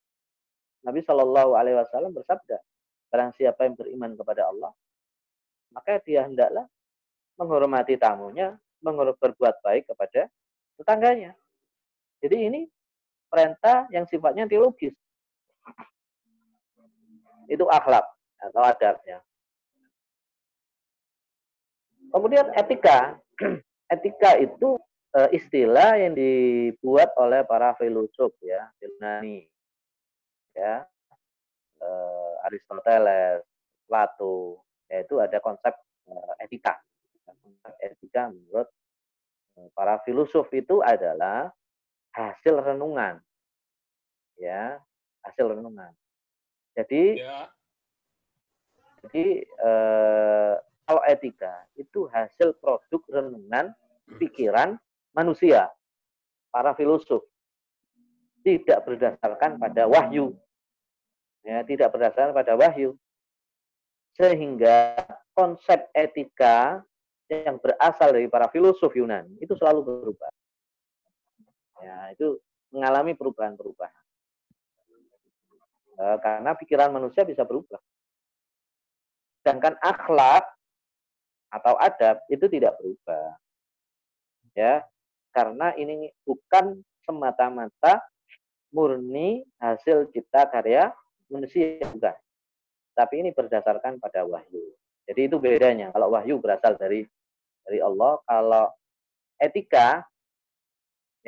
B: Nabi Shallallahu Alaihi Wasallam bersabda, barang siapa yang beriman kepada Allah, maka dia hendaklah menghormati tamunya, berbuat baik kepada tetangganya. Jadi ini perintah yang sifatnya teologis itu akhlak atau adabnya. Kemudian etika, etika itu e, istilah yang dibuat oleh para filosof ya, Yunani, ya, e, Aristoteles, Plato, yaitu ada konsep e, etika. Konsep etika menurut para filosof itu adalah hasil renungan, ya, hasil renungan. Jadi
D: Ya.
B: jadi eh, kalau etika itu hasil produk renungan pikiran manusia, para filosof. Tidak berdasarkan pada wahyu. Ya, tidak berdasarkan pada wahyu. Sehingga konsep etika yang berasal dari para filosof Yunani itu selalu berubah. Ya, itu mengalami perubahan-perubahan. Eh, karena pikiran manusia bisa berubah. Sedangkan akhlak atau adab itu tidak berubah. Ya, karena ini bukan semata-mata murni hasil cipta karya manusia bukan. Tapi ini berdasarkan pada wahyu. Jadi itu bedanya. Kalau wahyu berasal dari dari Allah, kalau etika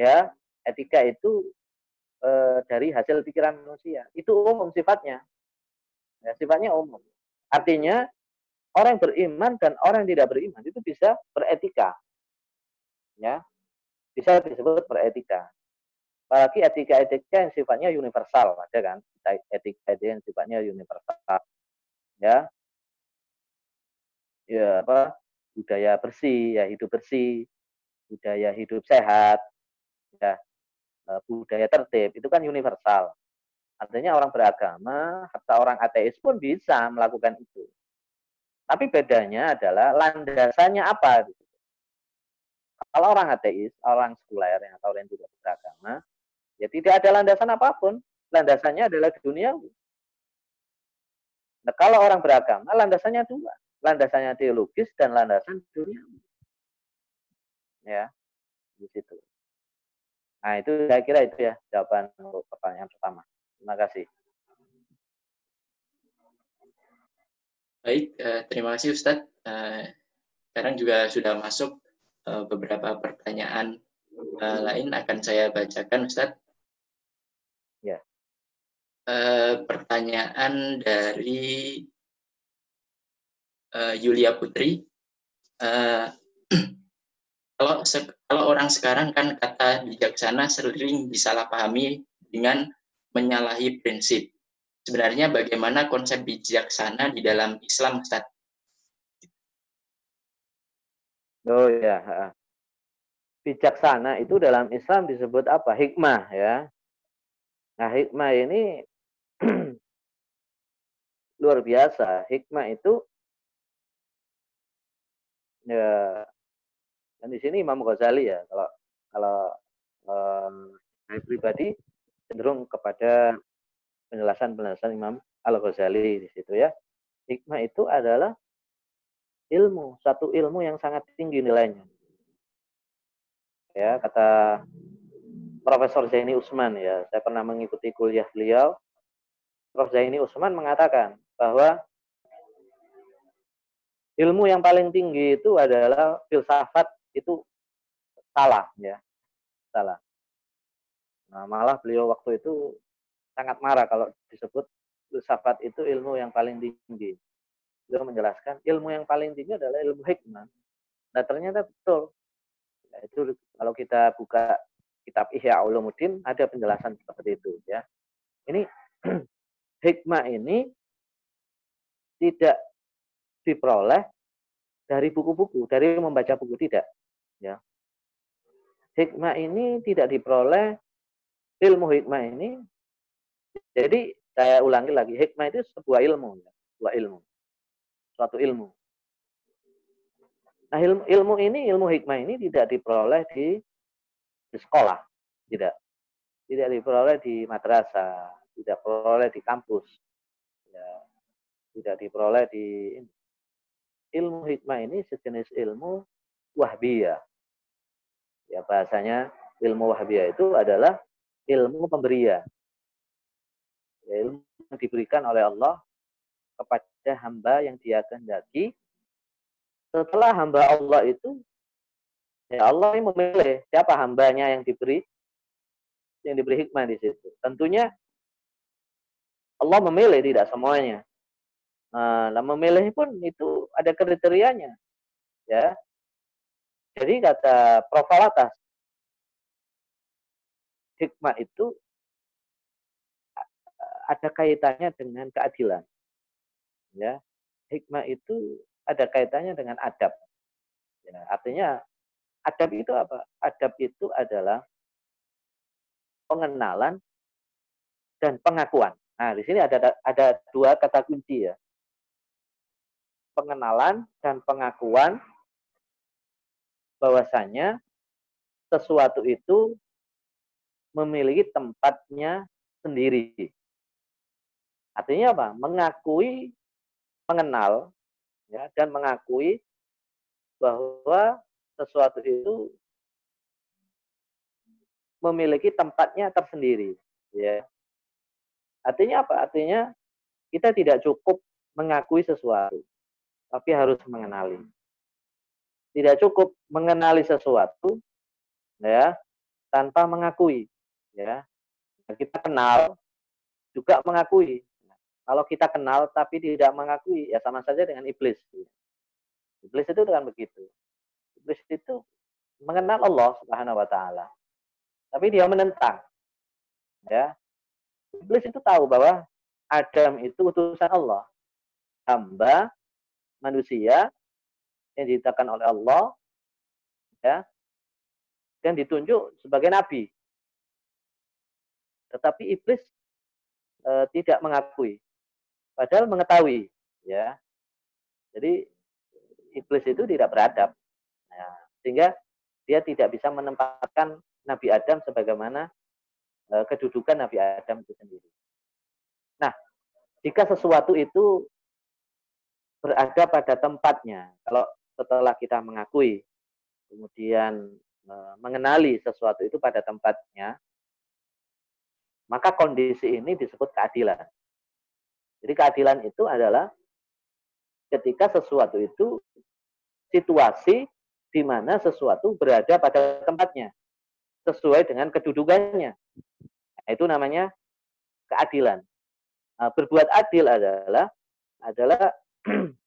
B: ya, etika itu e, dari hasil pikiran manusia. Itu umum sifatnya. Ya, sifatnya umum. Artinya orang yang beriman dan orang yang tidak beriman itu bisa beretika. Ya. Bisa disebut beretika. Apalagi etika-etika yang sifatnya universal, ada kan? Etika-etika yang sifatnya universal. Ya. Ya, apa? Budaya bersih, ya hidup bersih, budaya hidup sehat, ya budaya tertib itu kan universal. Artinya orang beragama, atau orang ateis pun bisa melakukan itu. Tapi bedanya adalah landasannya apa. Kalau orang ateis, orang sekuler atau orang yang tidak beragama, ya tidak ada landasan apa pun. Landasannya adalah dunia. Nah, kalau orang beragama, landasannya dua. Landasannya teologis dan landasan dunia. Ya, di situ. Nah, itu saya kira itu ya jawaban untuk pertanyaan pertama. Terima kasih.
A: Baik, uh, terima kasih Ustadz. Uh, sekarang juga sudah masuk uh, beberapa pertanyaan lain akan saya bacakan Ustadz.
B: Ya.
A: Pertanyaan dari Yulia Putri. kalau kalau orang sekarang kan kata bijaksana sering disalahpahami dengan menyalahi prinsip sebenarnya bagaimana konsep bijaksana di dalam Islam, Ustaz?
B: Oh ya, bijaksana itu dalam Islam disebut apa? Hikmah ya. Nah hikmah ini luar biasa. Hikmah itu ya dan di sini Imam Ghazali ya kalau kalau um, saya pribadi cenderung kepada penjelasan-penjelasan Imam Al-Ghazali di situ ya. Hikmah itu adalah ilmu, satu ilmu yang sangat tinggi nilainya. Ya, kata Profesor Zaini Usman ya, saya pernah mengikuti kuliah beliau. Prof Zaini Usman mengatakan bahwa ilmu yang paling tinggi itu adalah filsafat itu salah ya. Salah. Nah, malah beliau waktu itu sangat marah kalau disebut filsafat itu ilmu yang paling tinggi. Beliau menjelaskan ilmu yang paling tinggi adalah ilmu hikmah. Nah ternyata betul. Nah, itu kalau kita buka kitab Ihya Ulumuddin ada penjelasan seperti itu ya. Ini hikmah ini tidak diperoleh dari buku-buku, dari membaca buku tidak, ya. Hikmah ini tidak diperoleh ilmu hikmah ini jadi saya ulangi lagi, hikmah itu sebuah ilmu, ya. sebuah ilmu, suatu ilmu. Nah ilmu, ilmu ini, ilmu hikmah ini tidak diperoleh di, di sekolah, tidak, tidak diperoleh di madrasah, tidak diperoleh di kampus, ya. tidak diperoleh di ilmu hikmah ini sejenis ilmu wahbiyah. Ya bahasanya ilmu wahbiyah itu adalah ilmu pemberian ilmu yang diberikan oleh Allah kepada hamba yang dia kehendaki. Setelah hamba Allah itu, ya Allah yang memilih siapa hambanya yang diberi yang diberi hikmah di situ. Tentunya Allah memilih tidak semuanya. Nah, memilih pun itu ada kriterianya. Ya. Jadi kata Prof. hikmah itu ada kaitannya dengan keadilan. Ya, hikmah itu ada kaitannya dengan adab. Ya, artinya adab itu apa? Adab itu adalah pengenalan dan pengakuan. Nah, di sini ada ada dua kata kunci ya. Pengenalan dan pengakuan bahwasanya sesuatu itu memiliki tempatnya sendiri. Artinya apa? Mengakui, mengenal, ya, dan mengakui bahwa sesuatu itu memiliki tempatnya tersendiri. Ya. Artinya apa? Artinya kita tidak cukup mengakui sesuatu, tapi harus mengenali. Tidak cukup mengenali sesuatu, ya, tanpa mengakui, ya. Kita kenal, juga mengakui. Kalau kita kenal tapi tidak mengakui, ya sama saja dengan iblis. Iblis itu dengan begitu. Iblis itu mengenal Allah Subhanahu wa taala. Tapi dia menentang. Ya. Iblis itu tahu bahwa Adam itu utusan Allah. Hamba manusia yang diciptakan oleh Allah ya dan ditunjuk sebagai nabi. Tetapi iblis e, tidak mengakui. Padahal mengetahui, ya. Jadi iblis itu tidak beradab. Ya, sehingga dia tidak bisa menempatkan Nabi Adam sebagaimana e, kedudukan Nabi Adam itu sendiri. Nah, jika sesuatu itu berada pada tempatnya, kalau setelah kita mengakui, kemudian e, mengenali sesuatu itu pada tempatnya, maka kondisi ini disebut keadilan. Jadi keadilan itu adalah ketika sesuatu itu situasi di mana sesuatu berada pada tempatnya sesuai dengan kedudukannya. Nah, itu namanya keadilan. Nah, berbuat adil adalah adalah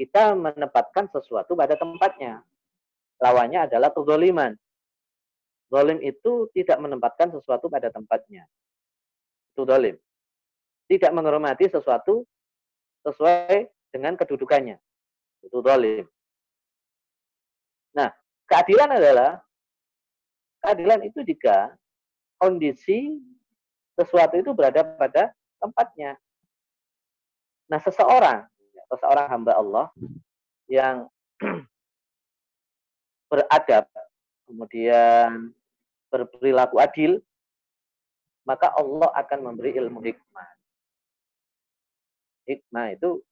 B: kita menempatkan sesuatu pada tempatnya. Lawannya adalah kezoliman. Zalim itu tidak menempatkan sesuatu pada tempatnya. Itu zalim. Tidak menghormati sesuatu sesuai dengan kedudukannya. Itu zalim. Nah, keadilan adalah keadilan itu jika kondisi sesuatu itu berada pada tempatnya. Nah, seseorang, seseorang hamba Allah yang beradab, kemudian berperilaku adil, maka Allah akan memberi ilmu hikmah. Hikmah itu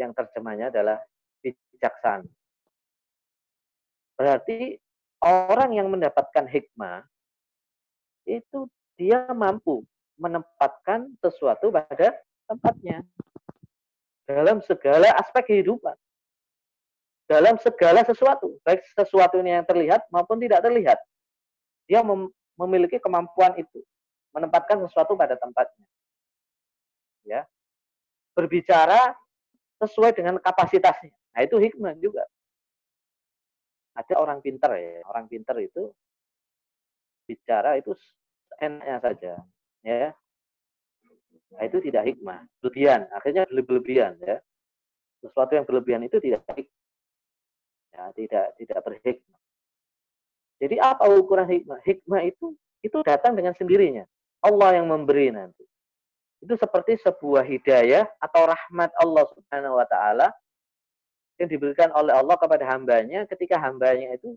B: yang terjemahnya adalah bijaksana. Berarti orang yang mendapatkan hikmah itu dia mampu menempatkan sesuatu pada tempatnya dalam segala aspek kehidupan. Dalam segala sesuatu, baik sesuatu ini yang terlihat maupun tidak terlihat dia mem memiliki kemampuan itu menempatkan sesuatu pada tempatnya. Ya. Berbicara sesuai dengan kapasitasnya. Nah, itu hikmah juga. Ada orang pintar ya, orang pintar itu bicara itu enaknya saja, ya. Nah, itu tidak hikmah, berlebihan. Akhirnya berlebihan ya. Sesuatu yang berlebihan itu tidak hikmah. Ya, tidak tidak berhikmah. Jadi apa ukuran hikmah? Hikmah itu itu datang dengan sendirinya. Allah yang memberi nanti. Itu seperti sebuah hidayah atau rahmat Allah Subhanahu wa taala yang diberikan oleh Allah kepada hambanya ketika hambanya itu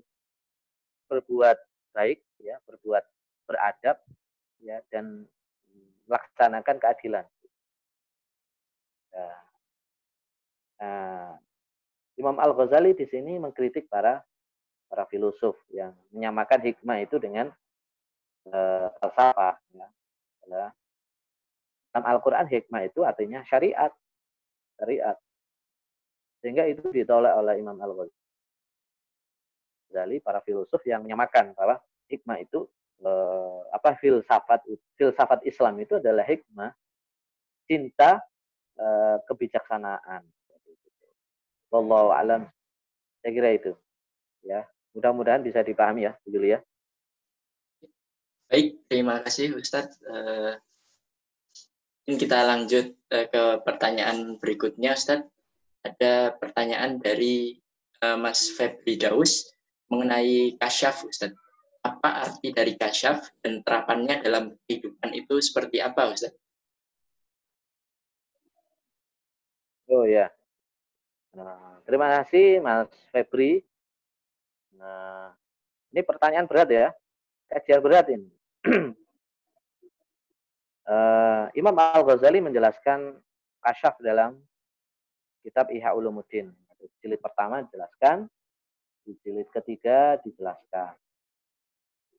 B: berbuat baik ya, berbuat beradab ya dan melaksanakan keadilan. Nah, nah Imam Al-Ghazali di sini mengkritik para para filosof yang menyamakan hikmah itu dengan uh, falsafah. Ya. Dalam Al-Quran hikmah itu artinya syariat. Syariat. Sehingga itu ditolak oleh Imam Al-Ghazali, para filosof yang menyamakan bahwa hikmah itu uh, apa filsafat filsafat Islam itu adalah hikmah cinta uh, kebijaksanaan. Wallahu alam. Saya kira itu. Ya. Mudah-mudahan bisa dipahami ya, Julia.
A: Baik, terima kasih Ustadz. Mungkin kita lanjut uh, ke pertanyaan berikutnya, Ustaz. Ada pertanyaan dari uh, Mas Febri Daus mengenai kasyaf, Ustaz. Apa arti dari kasyaf dan terapannya dalam kehidupan itu seperti apa, Ustaz?
B: Oh ya. Nah, terima kasih Mas Febri. Nah, ini pertanyaan berat ya. Kajian berat ini. uh, Imam Al-Ghazali menjelaskan kasyaf dalam kitab Ihya Ulumuddin. Jilid pertama dijelaskan, di jilid ketiga dijelaskan.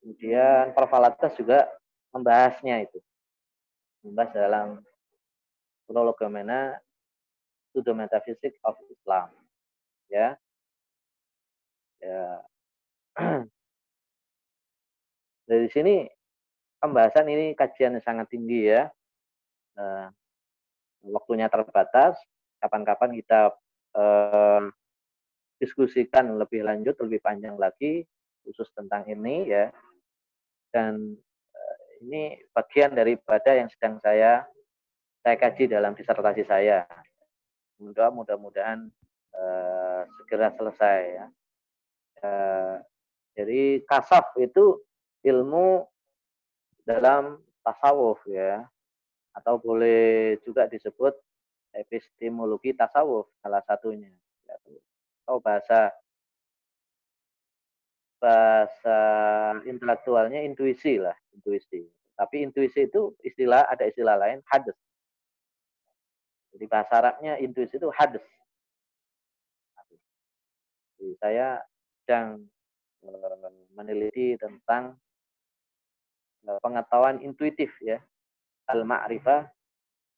B: Kemudian Parvalatas juga membahasnya itu. Membahas dalam Prologomena to the Metaphysics of Islam. Ya. Ya. Dari sini pembahasan ini kajian yang sangat tinggi ya. Nah, waktunya terbatas. Kapan-kapan kita eh, diskusikan lebih lanjut, lebih panjang lagi khusus tentang ini ya. Dan eh, ini bagian daripada yang sedang saya saya kaji dalam disertasi saya mudah mudah-mudahan uh, segera selesai ya. Uh, jadi kasaf itu ilmu dalam tasawuf ya atau boleh juga disebut epistemologi tasawuf salah satunya atau bahasa bahasa intelektualnya intuisi lah intuisi tapi intuisi itu istilah ada istilah lain hadis jadi bahasa Arabnya intuisi itu hadis. Jadi saya sedang eh, meneliti tentang eh, pengetahuan intuitif ya. Al-ma'rifah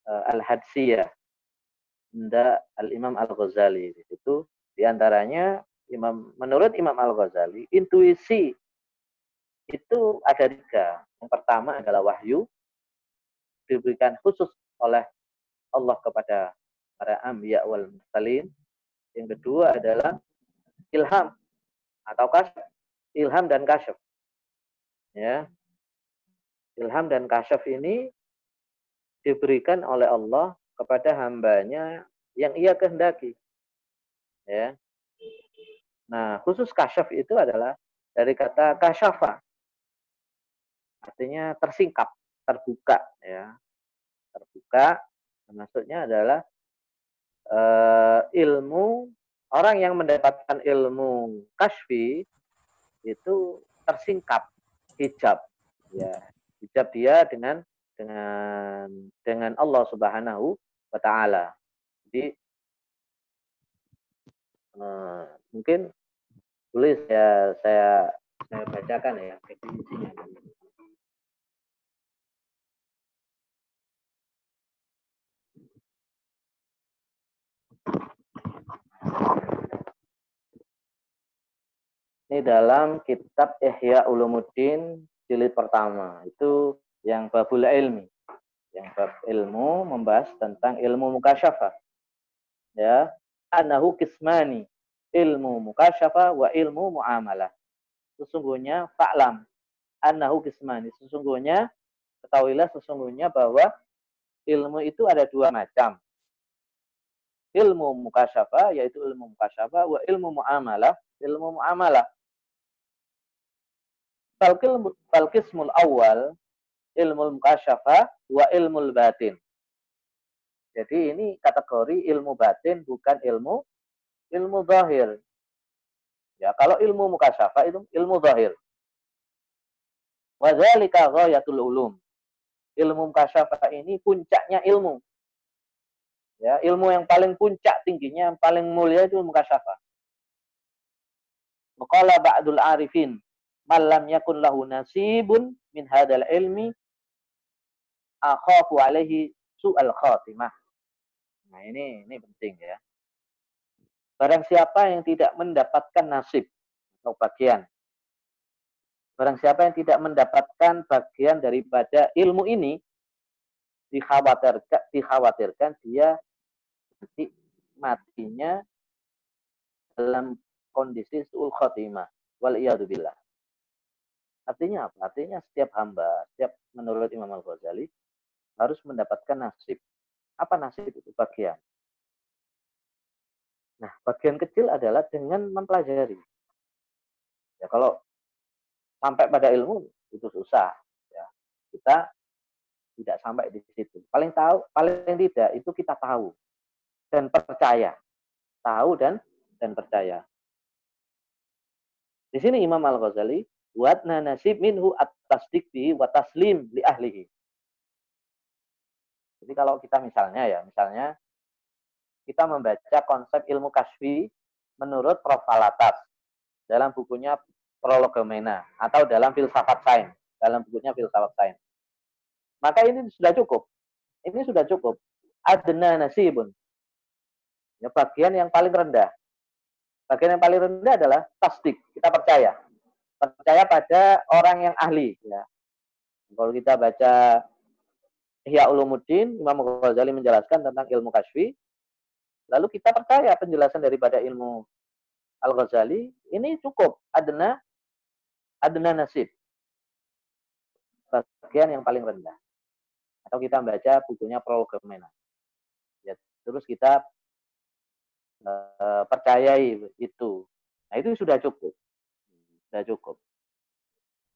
B: eh, al-hadsiyah. Inda al-Imam Al-Ghazali. Itu di antaranya Imam menurut Imam Al-Ghazali, intuisi itu ada tiga. Yang pertama adalah wahyu, diberikan khusus oleh Allah kepada para anbiya wal mursalin. Yang kedua adalah ilham atau kasyaf. Ilham dan kasyaf. Ya. Ilham dan kasyaf ini diberikan oleh Allah kepada hambanya yang ia kehendaki. Ya. Nah, khusus kasyaf itu adalah dari kata kasyafa. Artinya tersingkap, terbuka ya. Terbuka Maksudnya adalah uh, ilmu orang yang mendapatkan ilmu kasfi itu tersingkap hijab ya hijab dia dengan dengan dengan Allah Subhanahu wa taala. Jadi uh, mungkin boleh saya saya saya bacakan ya definisinya. Ini dalam kitab Ihya Ulumuddin jilid pertama. Itu yang babul ilmi. Yang bab ilmu membahas tentang ilmu mukasyafa. Ya, anahu kismani. Ilmu mukasyafa wa ilmu muamalah. Sesungguhnya fa'lam anahu kismani. Sesungguhnya ketahuilah sesungguhnya bahwa ilmu itu ada dua macam. Ilmu mukasyafa yaitu ilmu mukasyafa wa ilmu muamalah, ilmu muamalah Falkismul awal ilmu mukasyafa wa ilmu batin. Jadi ini kategori ilmu batin bukan ilmu ilmu zahir. Ya, kalau ilmu mukasyafa itu ilmu zahir. Wa dzalika ghayatul ulum. Ilmu mukasyafa ini puncaknya ilmu. Ya, ilmu yang paling puncak tingginya, yang paling mulia itu mukasyafa. Maqala ba'dul arifin malam yakun lahu nasibun min hadal ilmi akhafu alaihi su'al khatimah. Nah, ini ini penting ya. Barang siapa yang tidak mendapatkan nasib atau bagian. Barang siapa yang tidak mendapatkan bagian daripada ilmu ini dikhawatirkan dikhawatirkan dia nanti matinya dalam kondisi su'ul khatimah. Wal billah. Artinya apa? Artinya setiap hamba, setiap menurut Imam Al-Ghazali, harus mendapatkan nasib. Apa nasib itu? Bagian. Nah, bagian kecil adalah dengan mempelajari. Ya, kalau sampai pada ilmu itu susah. Ya. Kita tidak sampai di situ. Paling tahu, paling tidak itu kita tahu dan percaya. Tahu dan dan percaya. Di sini Imam Al-Ghazali buat nasib minhu at-tasdik bihi wa taslim li ahlihi. Jadi kalau kita misalnya ya, misalnya kita membaca konsep ilmu kasfi menurut Prof. Alatas dalam bukunya Prologomena atau dalam filsafat sains, dalam bukunya filsafat sains. Maka ini sudah cukup. Ini sudah cukup. Adna nasibun. Ya, bagian yang paling rendah. Bagian yang paling rendah adalah tasdik. Kita percaya. Percaya pada orang yang ahli. Ya. Kalau kita baca Ihya Ulumuddin, Imam Ghazali menjelaskan tentang ilmu kasfi. Lalu kita percaya penjelasan daripada ilmu Al-Ghazali, ini cukup. Adna adna nasib. Bagian yang paling rendah. Atau kita membaca bukunya Prologomena. Ya, terus kita uh, percayai itu. Nah, itu sudah cukup. Sudah cukup.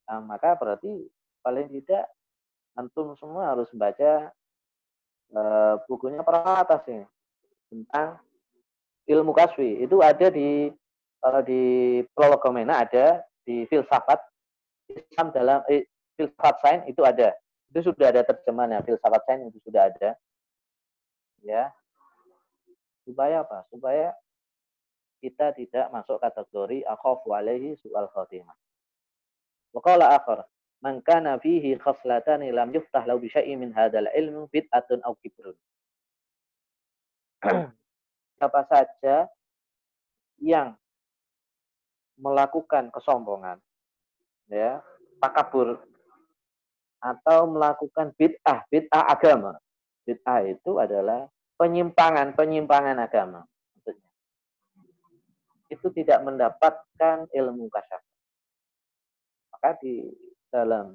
B: Nah, maka berarti paling tidak antum semua harus membaca uh, bukunya para atas ini tentang ilmu kaswi. Itu ada di kalau di Prologomena ada di filsafat Islam dalam eh, filsafat sains itu ada. Itu sudah ada terjemahannya filsafat sains itu sudah ada. Ya. Supaya apa? Supaya kita tidak masuk kategori akhafu alaihi su'al khatimah. Wa qala akhar, man kana fihi khaslatani lam yuftah lahu bi min hadzal ilm bid'atun aw kibrun. Siapa saja yang melakukan kesombongan, ya, takabur atau melakukan bid'ah, bid'ah agama. Bid'ah itu adalah penyimpangan-penyimpangan agama. Maksudnya. Itu tidak mendapatkan ilmu kasyaf. Maka di dalam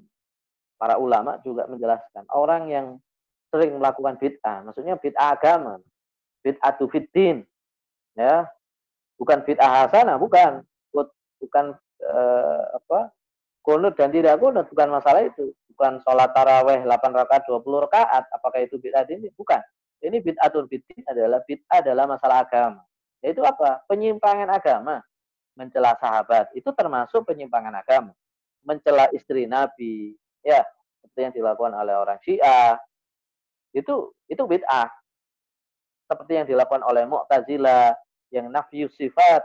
B: para ulama juga menjelaskan orang yang sering melakukan bid'ah, maksudnya bid'ah agama, bid'ah fiddin, ya, bukan bid'ah hasanah, bukan, bukan eh, apa kunut dan tidak kunut bukan masalah itu. Bukan sholat taraweh 8 rakaat 20 rakaat apakah itu bid'ah ini? Bukan. Ini bid'atul bid'in adalah bid'ah adalah masalah agama. Yaitu apa? Penyimpangan agama. Mencela sahabat. Itu termasuk penyimpangan agama. Mencela istri nabi. Ya. Seperti yang dilakukan oleh orang Syiah. Itu itu bid'ah seperti yang dilakukan oleh Mu'tazilah yang nafyu sifat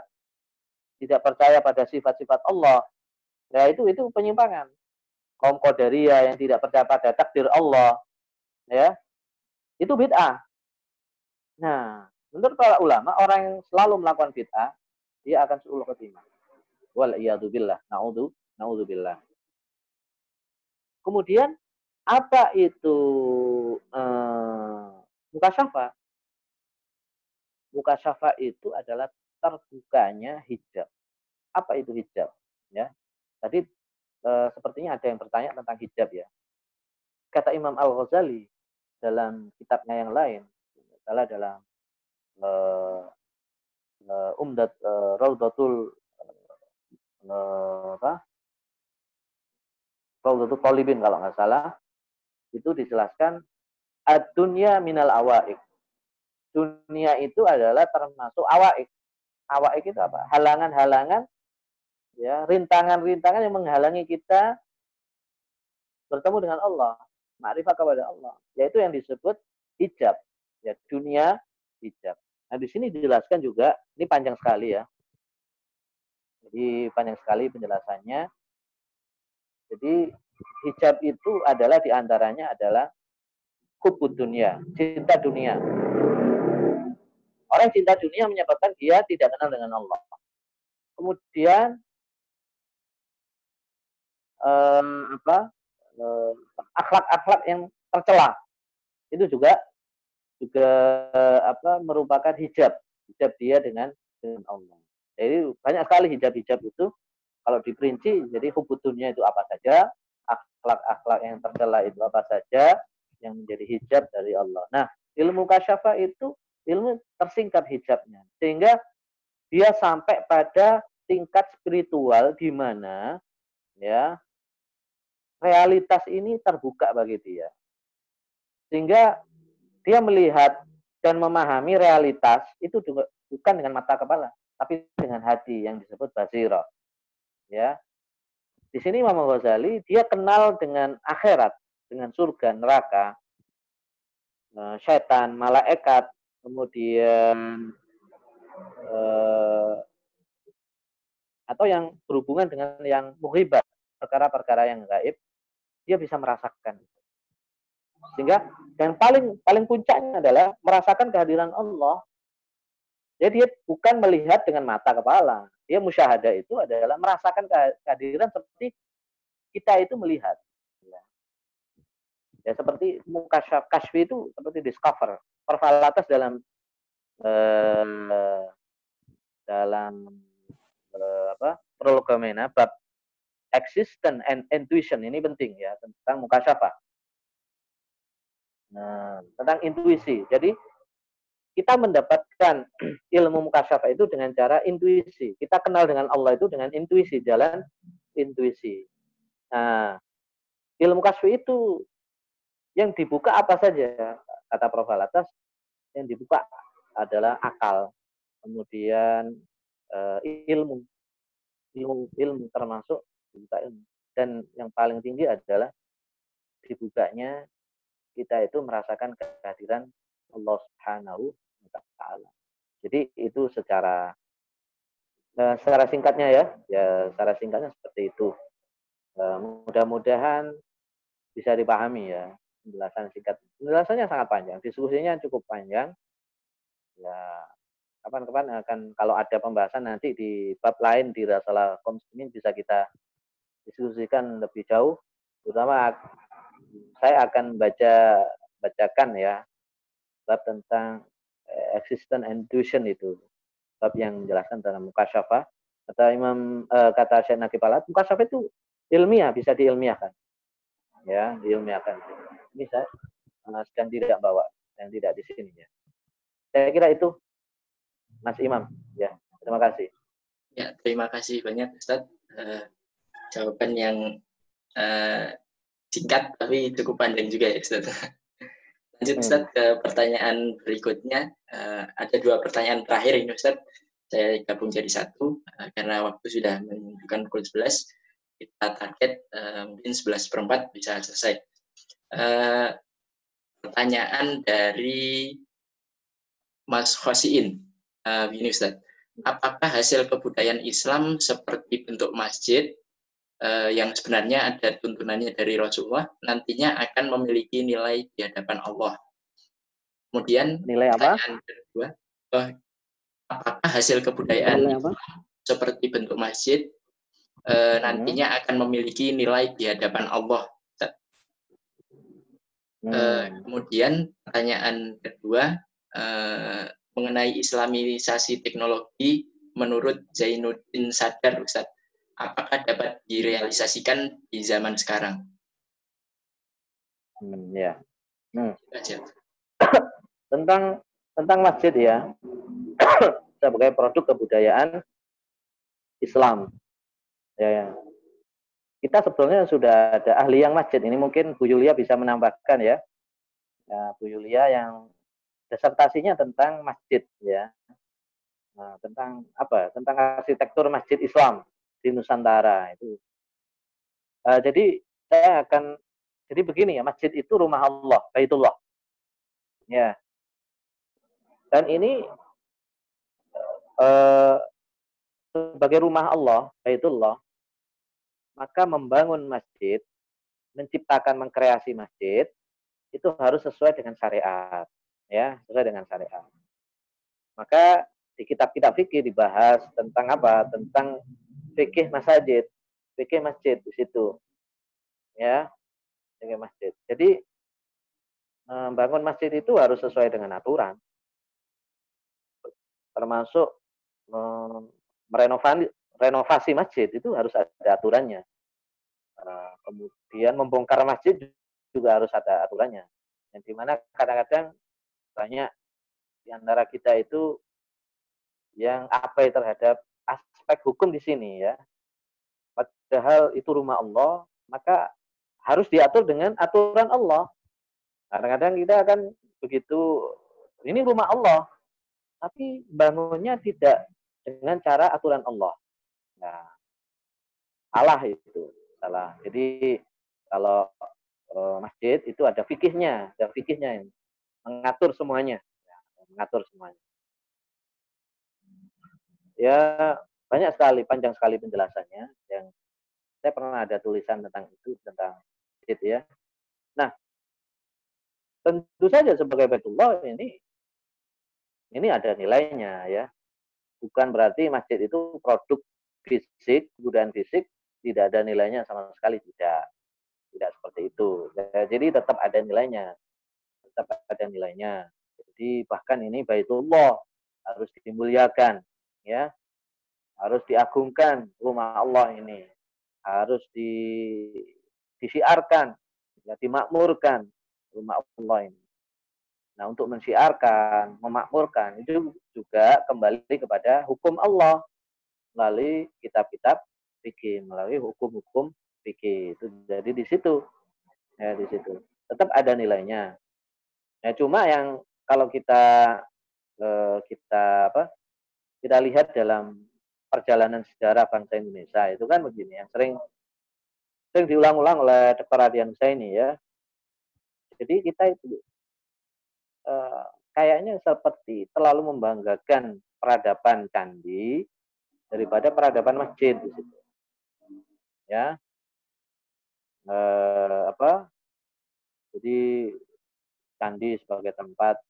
B: tidak percaya pada sifat-sifat Allah, ya itu itu penyimpangan. Kaum Qadariyah yang tidak percaya pada takdir Allah, ya itu bid'ah. Nah, menurut para ulama, orang yang selalu melakukan bid'ah, dia akan seuluh ketimah. Wal billah. Na'udhu, na'udhu billah. Kemudian, apa itu eh? Mukasyafa itu adalah terbukanya hijab. Apa itu hijab? Ya, tadi e, sepertinya ada yang bertanya tentang hijab ya. Kata Imam Al Ghazali dalam kitabnya yang lain, adalah dalam e, e, Umdat e, Raudatul e, apa? Raudatul Talibin kalau nggak salah, itu dijelaskan ad-dunya minal awaik. Dunia itu adalah termasuk awaik awak itu apa? Halangan-halangan, ya, rintangan-rintangan yang menghalangi kita bertemu dengan Allah, makrifat kepada Allah. Yaitu yang disebut hijab. Ya, dunia hijab. Nah, di sini dijelaskan juga, ini panjang sekali ya. Jadi panjang sekali penjelasannya. Jadi hijab itu adalah di antaranya adalah hubud dunia, cinta dunia. Orang cinta dunia menyebabkan dia tidak kenal dengan Allah. Kemudian eh, apa eh, akhlak-akhlak yang tercela itu juga juga apa merupakan hijab hijab dia dengan dengan Allah. Jadi banyak sekali hijab-hijab itu kalau diperinci jadi hubud dunia itu apa saja, akhlak-akhlak yang tercela itu apa saja, yang menjadi hijab dari Allah. Nah, ilmu kasyafa itu ilmu tersingkat hijabnya. Sehingga dia sampai pada tingkat spiritual di mana ya realitas ini terbuka bagi dia. Sehingga dia melihat dan memahami realitas itu juga bukan dengan mata kepala, tapi dengan hati yang disebut basiro. Ya. Di sini Imam Ghazali dia kenal dengan akhirat, dengan surga, neraka, eh, setan, malaikat, kemudian eh, atau yang berhubungan dengan yang muhibat, perkara-perkara yang gaib, dia bisa merasakan. Sehingga dan paling paling puncaknya adalah merasakan kehadiran Allah. Jadi dia bukan melihat dengan mata kepala. Dia musyahadah itu adalah merasakan kehadiran seperti kita itu melihat. Ya, ya seperti mukasyaf kasfi itu seperti discover. Perfalatas dalam eh, dalam eh, apa prolegomena bab existence and intuition ini penting ya tentang mukasyafah. Nah, tentang intuisi. Jadi kita mendapatkan ilmu mukasyafah itu dengan cara intuisi. Kita kenal dengan Allah itu dengan intuisi, jalan intuisi. Nah, ilmu kasfi itu yang dibuka apa saja? Kata Prof. Alatas, yang dibuka adalah akal, kemudian uh, ilmu, ilmu, ilmu termasuk dibuka ilmu. Dan yang paling tinggi adalah dibukanya kita itu merasakan kehadiran Allah Subhanahu wa taala. Jadi itu secara uh, secara singkatnya ya, ya secara singkatnya seperti itu. Uh, mudah-mudahan bisa dipahami ya penjelasan singkat. Penjelasannya sangat panjang, diskusinya cukup panjang. Ya, kapan-kapan akan kalau ada pembahasan nanti di bab lain di Rasalah Konsumen bisa kita diskusikan lebih jauh, terutama saya akan baca bacakan ya bab tentang eh, existence and intuition itu. Bab yang menjelaskan tentang mukasyafa kata Imam uh, kata Syekh Naqib Alat mukasyafa itu ilmiah bisa diilmiahkan. Ya diilmiahkan ini saya uh, sedang tidak bawa yang tidak di sini ya saya kira itu Mas Imam ya terima kasih
A: ya terima kasih banyak Ustaz uh, jawaban yang uh, singkat tapi cukup panjang juga ya Ustaz. Lanjut hmm. Ustaz ke pertanyaan berikutnya. Uh, ada dua pertanyaan terakhir ini Ustaz. Saya gabung jadi satu uh, karena waktu sudah menunjukkan pukul 11. Kita target uh, mungkin 11 per 4 bisa selesai. Uh, pertanyaan dari Mas Khosiin. Uh, ini Ustaz. Apakah hasil kebudayaan Islam seperti bentuk masjid, uh, yang sebenarnya ada tuntunannya dari Rasulullah nantinya akan memiliki nilai di hadapan Allah. Kemudian
B: nilai apa?
A: kedua, uh, apakah hasil kebudayaan apa? seperti bentuk masjid uh, nantinya akan memiliki nilai di hadapan Allah? Hmm. kemudian pertanyaan kedua uh, mengenai Islamisasi teknologi menurut Zainuddin Sadar Ustaz apakah dapat direalisasikan di zaman sekarang?
B: Hmm, ya. Hmm. tentang tentang masjid ya, sebagai produk kebudayaan Islam. Ya, ya. Kita sebetulnya sudah ada ahli yang masjid. Ini mungkin Bu Yulia bisa menambahkan ya. ya Bu Yulia yang disertasinya tentang masjid ya. Nah, tentang apa? Tentang arsitektur masjid Islam di Nusantara itu. Uh, jadi saya akan jadi begini ya, masjid itu rumah Allah, Baitullah. Ya. Dan ini uh, sebagai rumah Allah, Baitullah, maka membangun masjid, menciptakan, mengkreasi masjid, itu harus sesuai dengan syariat. Ya, sesuai dengan syariat. Maka di kitab-kitab fikih dibahas tentang apa? Tentang fikih masjid, fikih masjid di situ. Ya, fikih masjid. Jadi membangun masjid itu harus sesuai dengan aturan. Termasuk merenovasi renovasi masjid itu harus ada aturannya. Kemudian membongkar masjid juga harus ada aturannya. Yang di mana kadang-kadang banyak di antara kita itu yang abai terhadap aspek hukum di sini ya. Padahal itu rumah Allah, maka harus diatur dengan aturan Allah. Kadang-kadang kita akan begitu, ini rumah Allah, tapi bangunnya tidak dengan cara aturan Allah. Nah, salah itu, salah. Jadi kalau e, masjid itu ada fikihnya, ada fikihnya yang mengatur semuanya, ya, mengatur semuanya. Ya banyak sekali, panjang sekali penjelasannya yang saya pernah ada tulisan tentang itu, tentang masjid ya. Nah, tentu saja sebagai Baitullah ini ini ada nilainya ya. Bukan berarti masjid itu produk fisik, kebudayaan fisik tidak ada nilainya sama sekali tidak. Tidak seperti itu. Ya, jadi tetap ada nilainya. Tetap ada nilainya. Jadi bahkan ini Baitullah harus dimuliakan ya. Harus diagungkan rumah Allah ini. Harus di disiarkan, ya dimakmurkan rumah Allah ini. Nah, untuk mensiarkan, memakmurkan itu juga kembali kepada hukum Allah melalui kitab-kitab fikih, melalui hukum-hukum fikih. Itu jadi di situ. Ya, di situ. Tetap ada nilainya. Ya, cuma yang kalau kita eh, kita apa? Kita lihat dalam perjalanan sejarah bangsa Indonesia itu kan begini yang sering sering diulang-ulang oleh Dr. Adian ini ya jadi kita itu uh, kayaknya seperti terlalu membanggakan peradaban candi daripada peradaban masjid. Ya. Uh, apa? Jadi candi sebagai tempat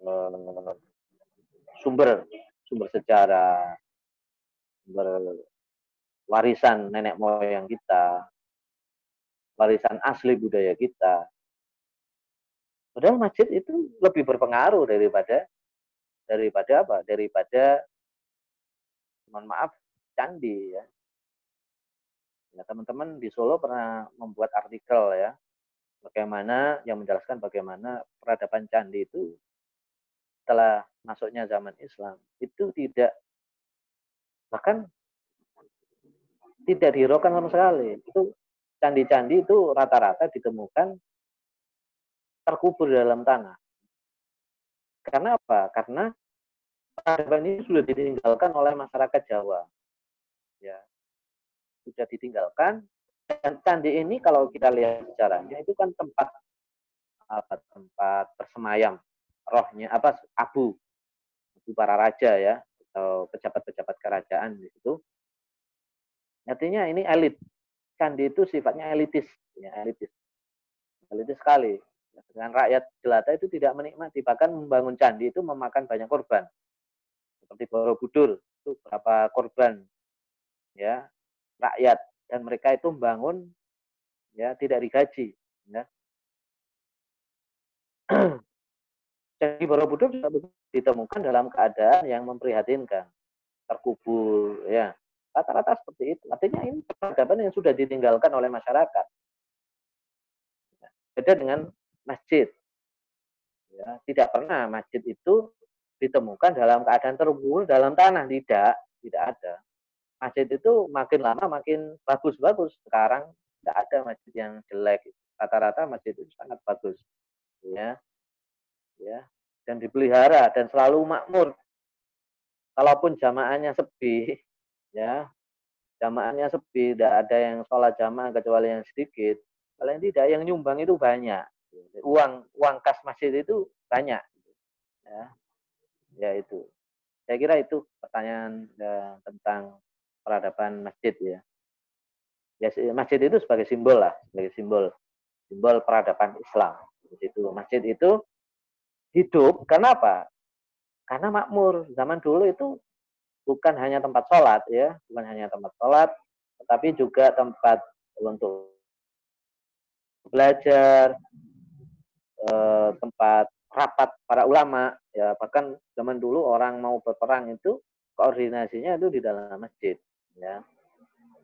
B: uh, sumber sumber sejarah, sumber warisan nenek moyang kita, warisan asli budaya kita. Padahal masjid itu lebih berpengaruh daripada daripada apa? Daripada mohon maaf candi ya. Ya teman-teman di Solo pernah membuat artikel ya bagaimana yang menjelaskan bagaimana peradaban candi itu setelah masuknya zaman Islam itu tidak bahkan tidak dihiraukan sama sekali. Itu candi-candi itu rata-rata ditemukan terkubur dalam tanah. Karena apa? Karena peradaban ini sudah ditinggalkan oleh masyarakat Jawa. Ya. Sudah ditinggalkan dan candi ini kalau kita lihat sejarahnya itu kan tempat apa tempat bersemayam rohnya apa abu abu para raja ya atau pejabat-pejabat kerajaan di situ. Artinya ini elit. Candi itu sifatnya elitis, ya elitis. Elitis sekali. Dengan rakyat jelata itu tidak menikmati, bahkan membangun candi itu memakan banyak korban. Seperti Borobudur, itu berapa korban ya rakyat dan mereka itu membangun ya tidak digaji ya. Jadi Borobudur ditemukan dalam keadaan yang memprihatinkan, terkubur ya. Rata-rata seperti itu. Artinya ini peradaban yang sudah ditinggalkan oleh masyarakat. Beda dengan masjid. Ya, tidak pernah masjid itu ditemukan dalam keadaan terkubur dalam tanah, tidak, tidak ada. Masjid itu makin lama makin bagus-bagus. Sekarang tidak ada masjid yang jelek. Rata-rata masjid itu sangat bagus. Ya. Ya, dan dipelihara dan selalu makmur. Kalaupun jamaahnya sepi, ya, jamaahnya sepi, tidak ada yang sholat jamaah kecuali yang sedikit. Paling tidak yang nyumbang itu banyak uang uang kas masjid itu banyak ya ya itu. Saya kira itu pertanyaan ya, tentang peradaban masjid ya. Ya masjid itu sebagai simbol lah sebagai simbol simbol peradaban Islam. Di situ masjid itu hidup karena apa? Karena makmur. Zaman dulu itu bukan hanya tempat sholat ya bukan hanya tempat sholat tetapi juga tempat untuk belajar eh, tempat rapat para ulama ya bahkan zaman dulu orang mau berperang itu koordinasinya itu di dalam masjid ya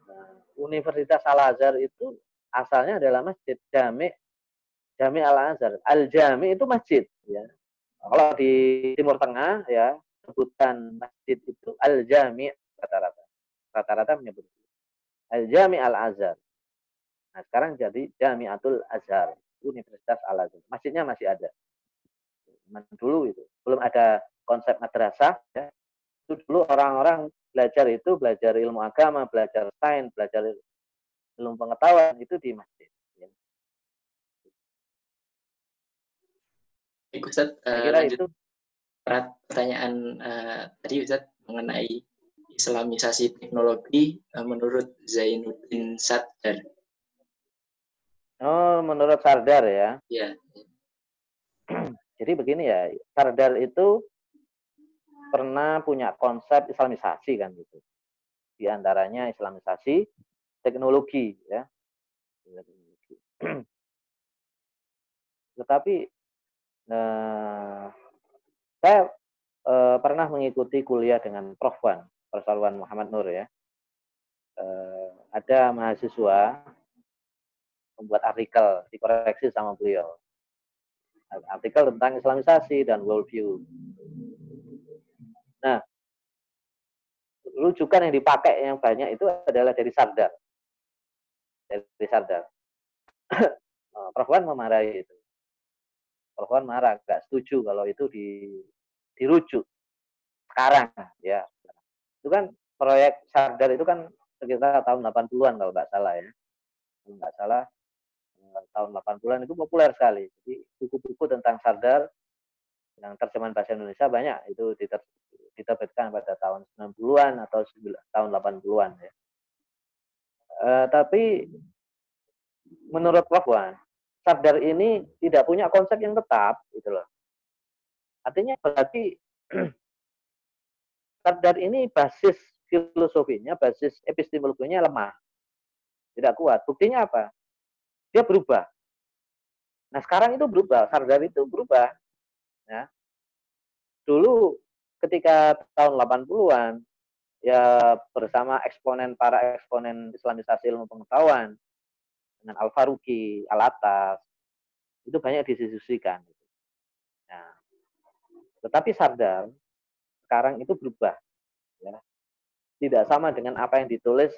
B: nah, Universitas Al Azhar itu asalnya adalah masjid jami Jami Al Azhar. Al Jami itu masjid ya. Kalau di Timur Tengah ya sebutan masjid itu Al Jami rata-rata. Rata-rata menyebut Al Jami Al Azhar. Nah, sekarang jadi Jamiatul Azhar, Universitas Al Azhar. Masjidnya masih ada. Dulu itu belum ada konsep madrasah ya. Itu dulu orang-orang belajar itu belajar ilmu agama, belajar sains, belajar ilmu pengetahuan itu di masjid. Ya.
A: Ustaz, uh, kira lanjut. itu pertanyaan uh, tadi Ustaz mengenai Islamisasi teknologi uh, menurut Zainuddin Sadar.
B: Oh, menurut Sardar ya?
A: Iya.
B: Jadi begini ya, Sardar itu pernah punya konsep islamisasi kan gitu. Di antaranya islamisasi teknologi ya. Tetapi eh, saya eh, pernah mengikuti kuliah dengan Prof. Wan, Muhammad Nur ya. Eh, ada mahasiswa membuat artikel dikoreksi sama beliau. Artikel tentang islamisasi dan worldview Nah, rujukan yang dipakai yang banyak itu adalah dari Sardar. Dari Sardar. Prof. Wan memarahi itu. Wan marah, nggak setuju kalau itu di, dirujuk sekarang ya. Itu kan proyek Sardar itu kan sekitar tahun 80-an kalau nggak salah ya. Kalau nggak salah tahun 80-an itu populer sekali. Jadi buku-buku tentang Sardar yang terjemahan bahasa Indonesia banyak itu diterbitkan pada tahun 90-an atau tahun 80-an ya. E, tapi menurut Prof. Wan, Sabdar ini tidak punya konsep yang tetap gitu loh. Artinya berarti Sabdar ini basis filosofinya, basis epistemologinya lemah. Tidak kuat. Buktinya apa? Dia berubah. Nah, sekarang itu berubah, Sardar itu berubah. Ya. Dulu ketika tahun 80-an ya bersama eksponen para eksponen Islamisasi ilmu pengetahuan dengan Al Faruqi, Al Atas itu banyak didiskusikan. Nah, tetapi Sardar sekarang itu berubah, ya. tidak sama dengan apa yang ditulis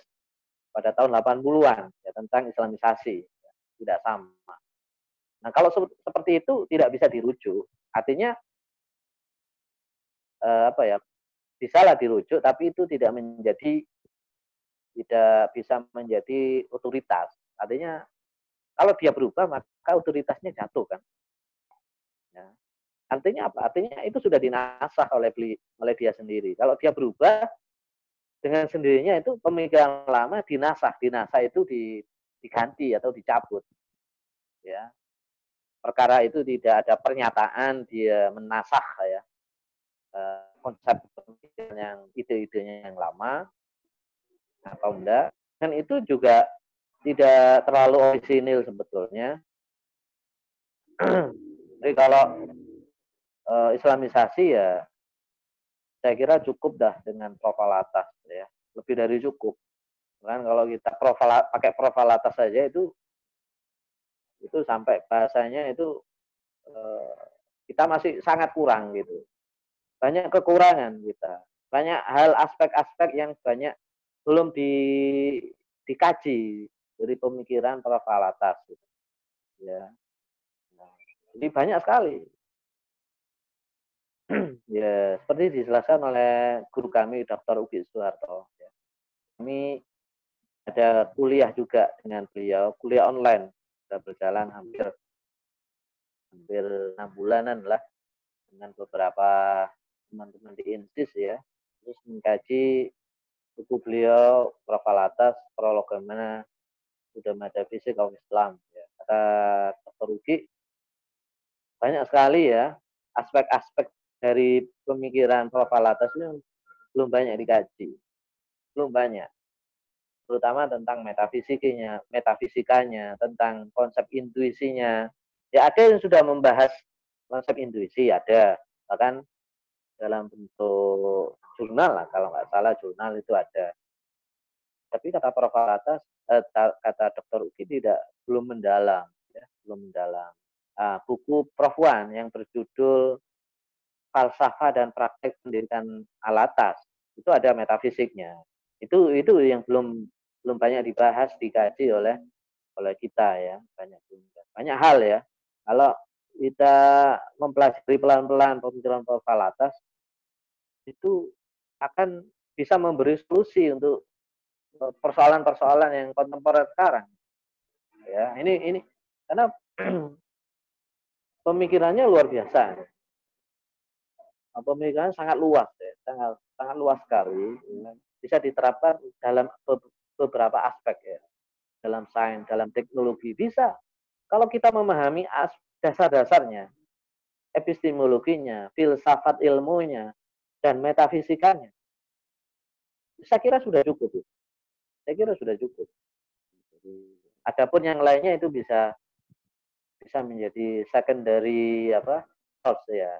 B: pada tahun 80-an ya, tentang Islamisasi, ya. Tidak sama. Nah, kalau seperti itu tidak bisa dirujuk, artinya eh, apa ya bisalah dirujuk tapi itu tidak menjadi tidak bisa menjadi otoritas. Artinya kalau dia berubah maka otoritasnya jatuh kan? Ya. artinya apa? Artinya itu sudah dinasah oleh oleh dia sendiri. Kalau dia berubah dengan sendirinya itu pemikiran lama dinasah. Dinasah itu diganti atau dicabut. Ya. Perkara itu tidak ada pernyataan dia menasah ya. Eh, konsep yang ide-idenya yang lama atau enggak. Dan itu juga tidak terlalu orisinil sebetulnya. Jadi kalau uh, islamisasi ya saya kira cukup dah dengan atas ya. Lebih dari cukup kan kalau kita profil pakai profil atas saja itu itu sampai bahasanya itu uh, kita masih sangat kurang gitu banyak kekurangan kita banyak hal aspek-aspek yang banyak belum di, dikaji dari pemikiran para falatas gitu. ya nah, jadi banyak sekali ya seperti dijelaskan oleh guru kami Dr. Ugi Soeharto kami ada kuliah juga dengan beliau kuliah online sudah berjalan hampir hampir enam bulanan lah dengan beberapa teman-teman di INSIS ya terus mengkaji buku beliau Profalatas Prologamana sudah Fisik kaum Islam ya. kata Dr. Rugi banyak sekali ya aspek-aspek dari pemikiran Profalatas ini belum banyak dikaji belum banyak terutama tentang metafisiknya metafisikanya tentang konsep intuisinya ya ada yang sudah membahas konsep intuisi ada bahkan dalam bentuk jurnal lah kalau nggak salah jurnal itu ada. Tapi kata Prof. Atas, eh, kata Dr. Uki tidak belum mendalam, ya, belum mendalam. uh, buku Prof. Wan yang berjudul Falsafah dan Praktek Pendidikan Alatas. Itu ada metafisiknya. Itu itu yang belum belum banyak dibahas, dikaji oleh oleh kita ya, banyak banyak hal ya. Kalau kita mempelajari pelan-pelan pemikiran Prof. Alatas, itu akan bisa memberi solusi untuk eh, persoalan-persoalan yang kontemporer sekarang. Ya, ini ini karena pemikirannya luar biasa. Nah, pemikiran sangat luas ya, sangat sangat luas sekali. Bisa diterapkan dalam beberapa aspek ya. Dalam sains, dalam teknologi bisa. Kalau kita memahami dasar-dasarnya, epistemologinya, filsafat ilmunya, dan metafisikanya, saya kira sudah cukup. Ya. Saya kira sudah cukup. Adapun yang lainnya itu bisa bisa menjadi secondary apa source ya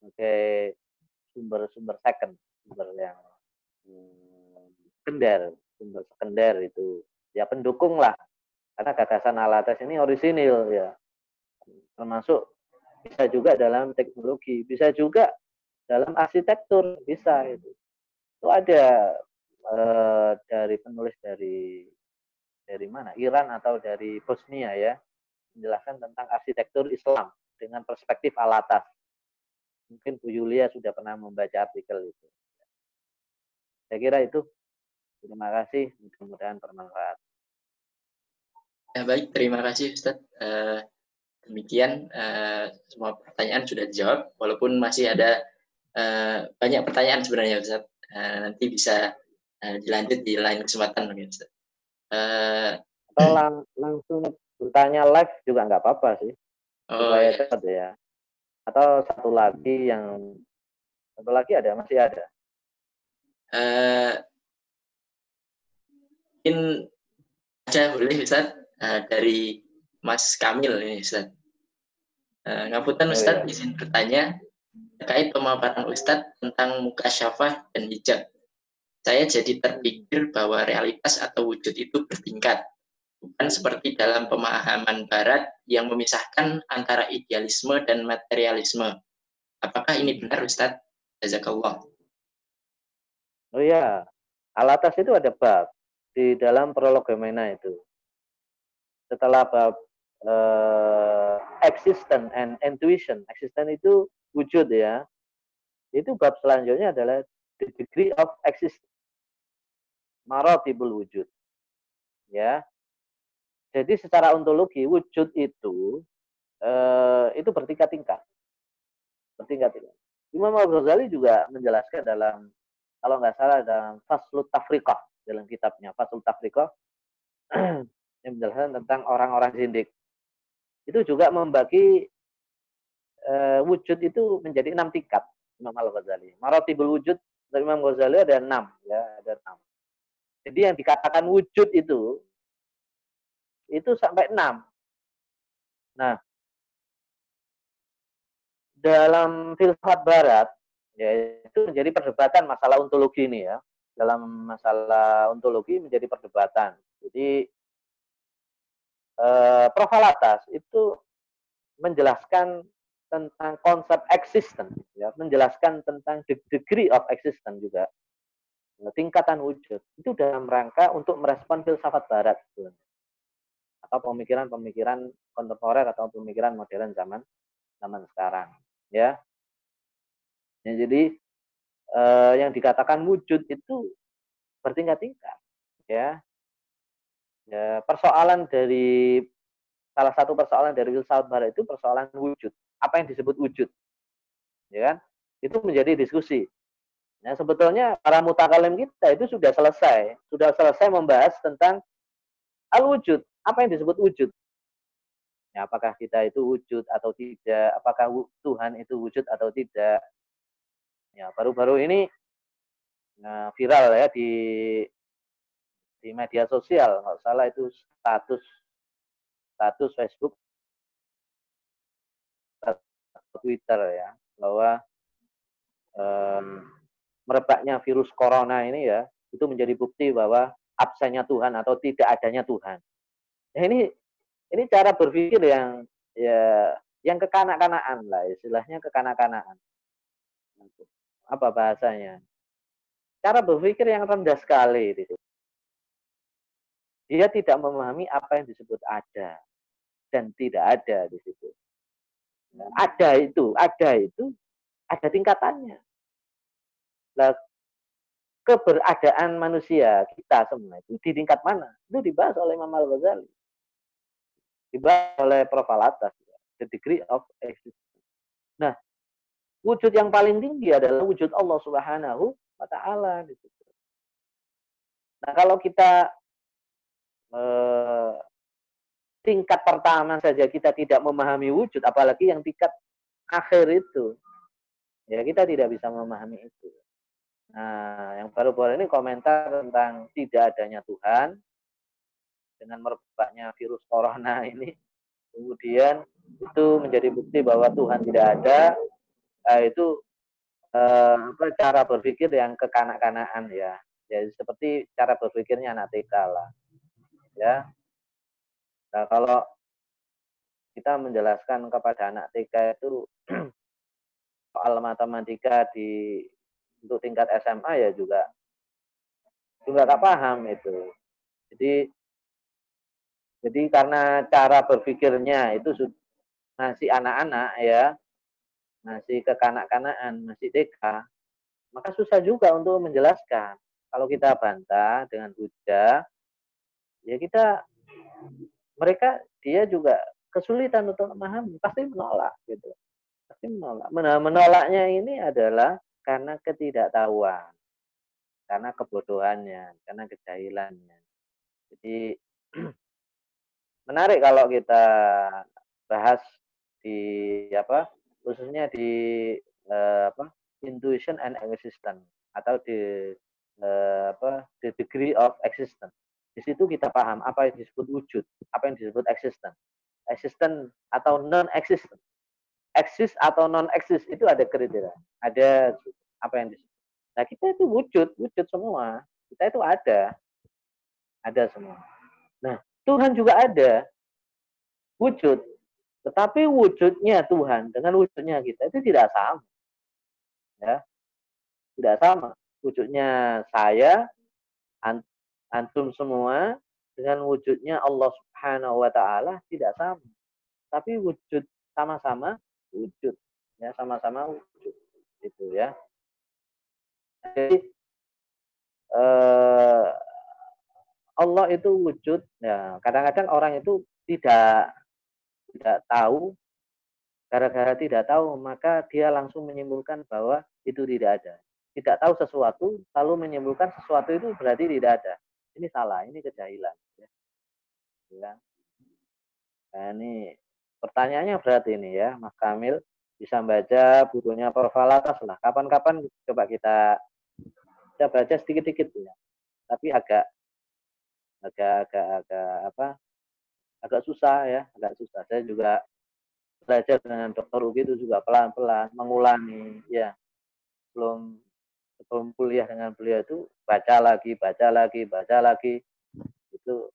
B: sebagai sumber-sumber second sumber yang sekunder sumber sekunder itu ya pendukung lah karena gagasan alatas ini orisinil ya termasuk bisa juga dalam teknologi bisa juga dalam arsitektur bisa itu itu ada eh, dari penulis dari dari mana Iran atau dari Bosnia ya menjelaskan tentang arsitektur Islam dengan perspektif alatas. Mungkin Bu Yulia sudah pernah membaca artikel itu. Saya kira itu. Terima kasih. Mudah-mudahan bermanfaat.
A: Ya, baik, terima kasih Ustaz. Uh, demikian uh, semua pertanyaan sudah dijawab, walaupun masih ada uh, banyak pertanyaan sebenarnya Ustaz. Uh, nanti bisa uh, dilanjut di lain kesempatan mungkin Ustaz.
B: Uh, Atau lang langsung bertanya live juga nggak apa-apa sih oh, supaya iya. cepat ya atau satu lagi yang satu lagi ada masih ada uh,
A: mungkin ada boleh Ustaz uh, dari Mas Kamil ini Ustaz uh, ngapunten oh, Ustaz oh, iya. izin bertanya terkait pemaparan Ustadz tentang muka syafah dan hijab. Saya jadi terpikir bahwa realitas atau wujud itu bertingkat bukan seperti dalam pemahaman Barat yang memisahkan antara idealisme dan materialisme. Apakah ini benar, Ustadz? Jazakallah.
B: Oh iya, alatas itu ada bab di dalam prologomena itu. Setelah bab uh, existence and intuition, existence itu wujud ya. Itu bab selanjutnya adalah the degree of existence. Marotibul wujud. Ya, jadi secara ontologi wujud itu eh, itu bertingkat-tingkat. Bertingkat-tingkat. Imam Al-Ghazali juga menjelaskan dalam kalau nggak salah dalam Faslut Tafriqah dalam kitabnya Faslut Tafriqah yang menjelaskan tentang orang-orang zindik. Itu juga membagi eh, wujud itu menjadi enam tingkat Imam Al-Ghazali. Maratibul wujud dari Imam Ghazali ada enam ya, ada enam. Jadi yang dikatakan wujud itu itu sampai 6. Nah, dalam filsafat barat ya itu menjadi perdebatan masalah ontologi ini ya. Dalam masalah ontologi menjadi perdebatan. Jadi eh, Prof. Alatas itu menjelaskan tentang konsep existence ya, menjelaskan tentang degree of existence juga. Tingkatan wujud. Itu dalam rangka untuk merespon filsafat barat sebenarnya. Atau pemikiran-pemikiran kontemporer atau pemikiran modern zaman zaman sekarang ya, ya jadi eh, yang dikatakan wujud itu bertingkat-tingkat ya ya persoalan dari salah satu persoalan dari filsafat barat itu persoalan wujud apa yang disebut wujud ya kan itu menjadi diskusi Nah, sebetulnya para mutakalim kita itu sudah selesai, sudah selesai membahas tentang al-wujud apa yang disebut wujud? Ya, apakah kita itu wujud atau tidak? Apakah Tuhan itu wujud atau tidak? Ya, baru-baru ini nah, viral ya di di media sosial, nggak salah itu status status Facebook Twitter ya bahwa um, merebaknya virus corona ini ya itu menjadi bukti bahwa absennya Tuhan atau tidak adanya Tuhan. Nah, ini ini cara berpikir yang ya yang kekanak-kanaan lah istilahnya kekanak-kanaan. Apa bahasanya? Cara berpikir yang rendah sekali itu. Dia tidak memahami apa yang disebut ada dan tidak ada di situ. Ada itu, ada itu, ada tingkatannya. Nah, keberadaan manusia kita semua itu di tingkat mana? Itu dibahas oleh Imam Al-Ghazali. Dibahas oleh Prof. Alatas. The degree of existence. Nah, wujud yang paling tinggi adalah wujud Allah Subhanahu wa taala Nah, kalau kita eh, tingkat pertama saja kita tidak memahami wujud, apalagi yang tingkat akhir itu, ya kita tidak bisa memahami itu. Nah, yang baru-baru ini komentar tentang tidak adanya Tuhan dengan merebaknya virus corona ini, kemudian itu menjadi bukti bahwa Tuhan tidak ada, nah, itu eh, apa cara berpikir yang kekanak-kanakan ya. Jadi seperti cara berpikirnya anak TK lah. Ya, Nah, kalau kita menjelaskan kepada anak TK itu soal matematika di untuk tingkat SMA ya juga juga tak paham itu. Jadi jadi karena cara berpikirnya itu masih anak-anak ya, masih kekanak-kanakan, masih TK, maka susah juga untuk menjelaskan. Kalau kita bantah dengan hujah, ya kita mereka dia juga kesulitan untuk memahami, pasti menolak gitu. Pasti menolak. Menolaknya ini adalah karena ketidaktahuan, karena kebodohannya, karena kejahilannya. Jadi menarik kalau kita bahas di apa khususnya di eh, apa intuition and existence atau di eh, apa the degree of existence di situ kita paham apa yang disebut wujud, apa yang disebut existent. Existent atau non-existent. Exist atau non-exist itu ada kriteria. Ada apa yang disebut. Nah kita itu wujud, wujud semua. Kita itu ada. Ada semua. Nah Tuhan juga ada. Wujud. Tetapi wujudnya Tuhan dengan wujudnya kita itu tidak sama. Ya. Tidak sama. Wujudnya saya, antum semua dengan wujudnya Allah Subhanahu wa taala tidak sama. Tapi wujud sama-sama wujud ya sama-sama wujud itu ya. Jadi eh, Allah itu wujud ya kadang-kadang orang itu tidak tidak tahu gara-gara tidak tahu maka dia langsung menyimpulkan bahwa itu tidak ada tidak tahu sesuatu lalu menyimpulkan sesuatu itu berarti tidak ada ini salah, ini kejahilan. Ya. ya. Nah, ini pertanyaannya berarti ini ya, Mas Kamil bisa baca bukunya Profalatas lah. Kapan-kapan coba kita kita baca sedikit-sedikit ya. Tapi agak agak agak agak apa? Agak susah ya, agak susah. Saya juga belajar dengan dokter Ugi itu juga pelan-pelan mengulangi ya. Belum sebelum kuliah dengan beliau itu baca lagi, baca lagi, baca lagi. Itu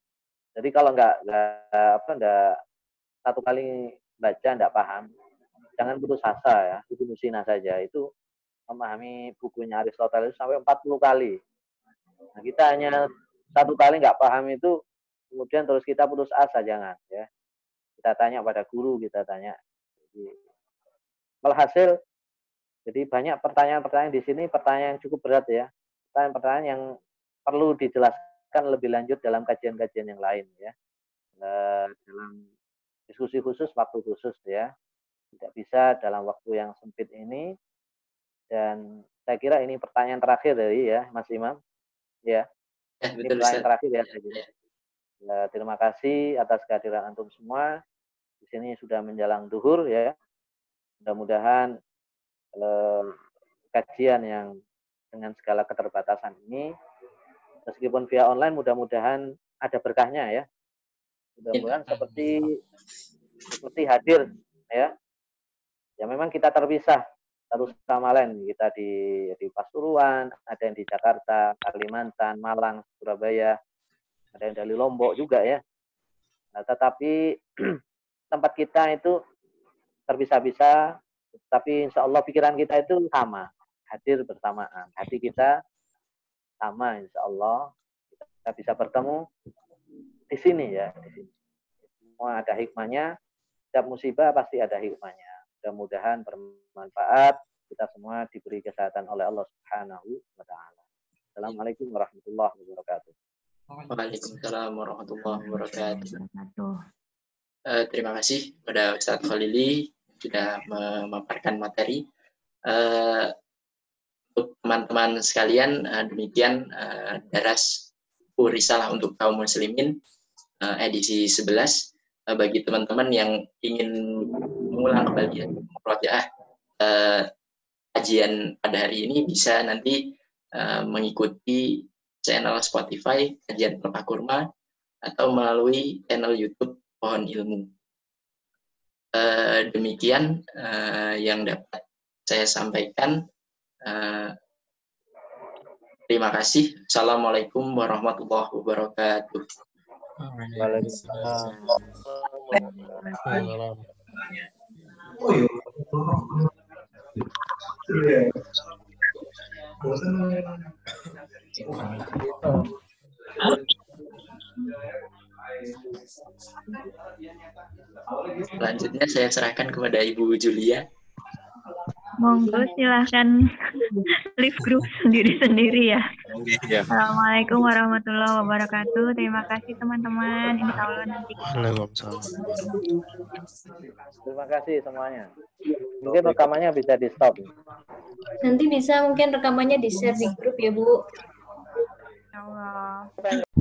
B: jadi kalau nggak nggak apa nggak satu kali baca nggak paham, jangan putus asa ya. Itu Sina saja itu memahami bukunya Aristoteles sampai 40 kali. Nah, kita hanya satu kali nggak paham itu, kemudian terus kita putus asa jangan ya. Kita tanya pada guru, kita tanya. Jadi, Malhasil jadi banyak pertanyaan-pertanyaan di sini, pertanyaan yang cukup berat ya. Pertanyaan-pertanyaan yang perlu dijelaskan lebih lanjut dalam kajian-kajian yang lain ya. Eh, dalam diskusi khusus, waktu khusus ya. Tidak bisa dalam waktu yang sempit ini. Dan saya kira ini pertanyaan terakhir dari ya Mas Imam. Ya. ya ini betul, pertanyaan terakhir ya. ya. Ya. Terima kasih atas kehadiran antum semua. Di sini sudah menjelang duhur ya. Mudah-mudahan eh, kajian yang dengan segala keterbatasan ini meskipun via online mudah-mudahan ada berkahnya ya mudah-mudahan seperti seperti hadir ya ya memang kita terpisah satu sama lain kita di di Pasuruan ada yang di Jakarta Kalimantan Malang Surabaya ada yang dari Lombok juga ya nah, tetapi tempat kita itu terpisah-pisah, tapi insya Allah pikiran kita itu sama, hadir bersamaan. Hati kita sama insya Allah. Kita bisa bertemu di sini ya, di sini. Semua ada hikmahnya, setiap musibah pasti ada hikmahnya. Mudah-mudahan bermanfaat, kita semua diberi kesehatan oleh Allah Subhanahu wa taala. Assalamualaikum warahmatullahi wabarakatuh.
A: Waalaikumsalam warahmatullahi wabarakatuh. Uh, terima kasih kepada Ustadz Khalili sudah memaparkan materi. Uh, untuk teman-teman sekalian, uh, demikian uh, daras risalah untuk kaum muslimin uh, edisi 11. Uh, bagi teman-teman yang ingin mengulang kembali murojaah uh, kajian pada hari ini bisa nanti uh, mengikuti channel Spotify kajian Pelepah Kurma atau melalui channel YouTube Pohon Ilmu. Uh, demikian uh, yang dapat saya sampaikan. Uh, terima kasih. Assalamualaikum warahmatullahi wabarakatuh. Waalaikumsalam. Oh, iya. Selanjutnya saya serahkan kepada Ibu Julia.
C: Monggo silahkan live group sendiri-sendiri ya. ya. Assalamualaikum warahmatullahi wabarakatuh. Terima kasih teman-teman. Insya Allah nanti.
B: Terima kasih semuanya. Mungkin rekamannya bisa di stop.
D: Nanti bisa mungkin rekamannya di share di grup ya Bu.
C: Allah.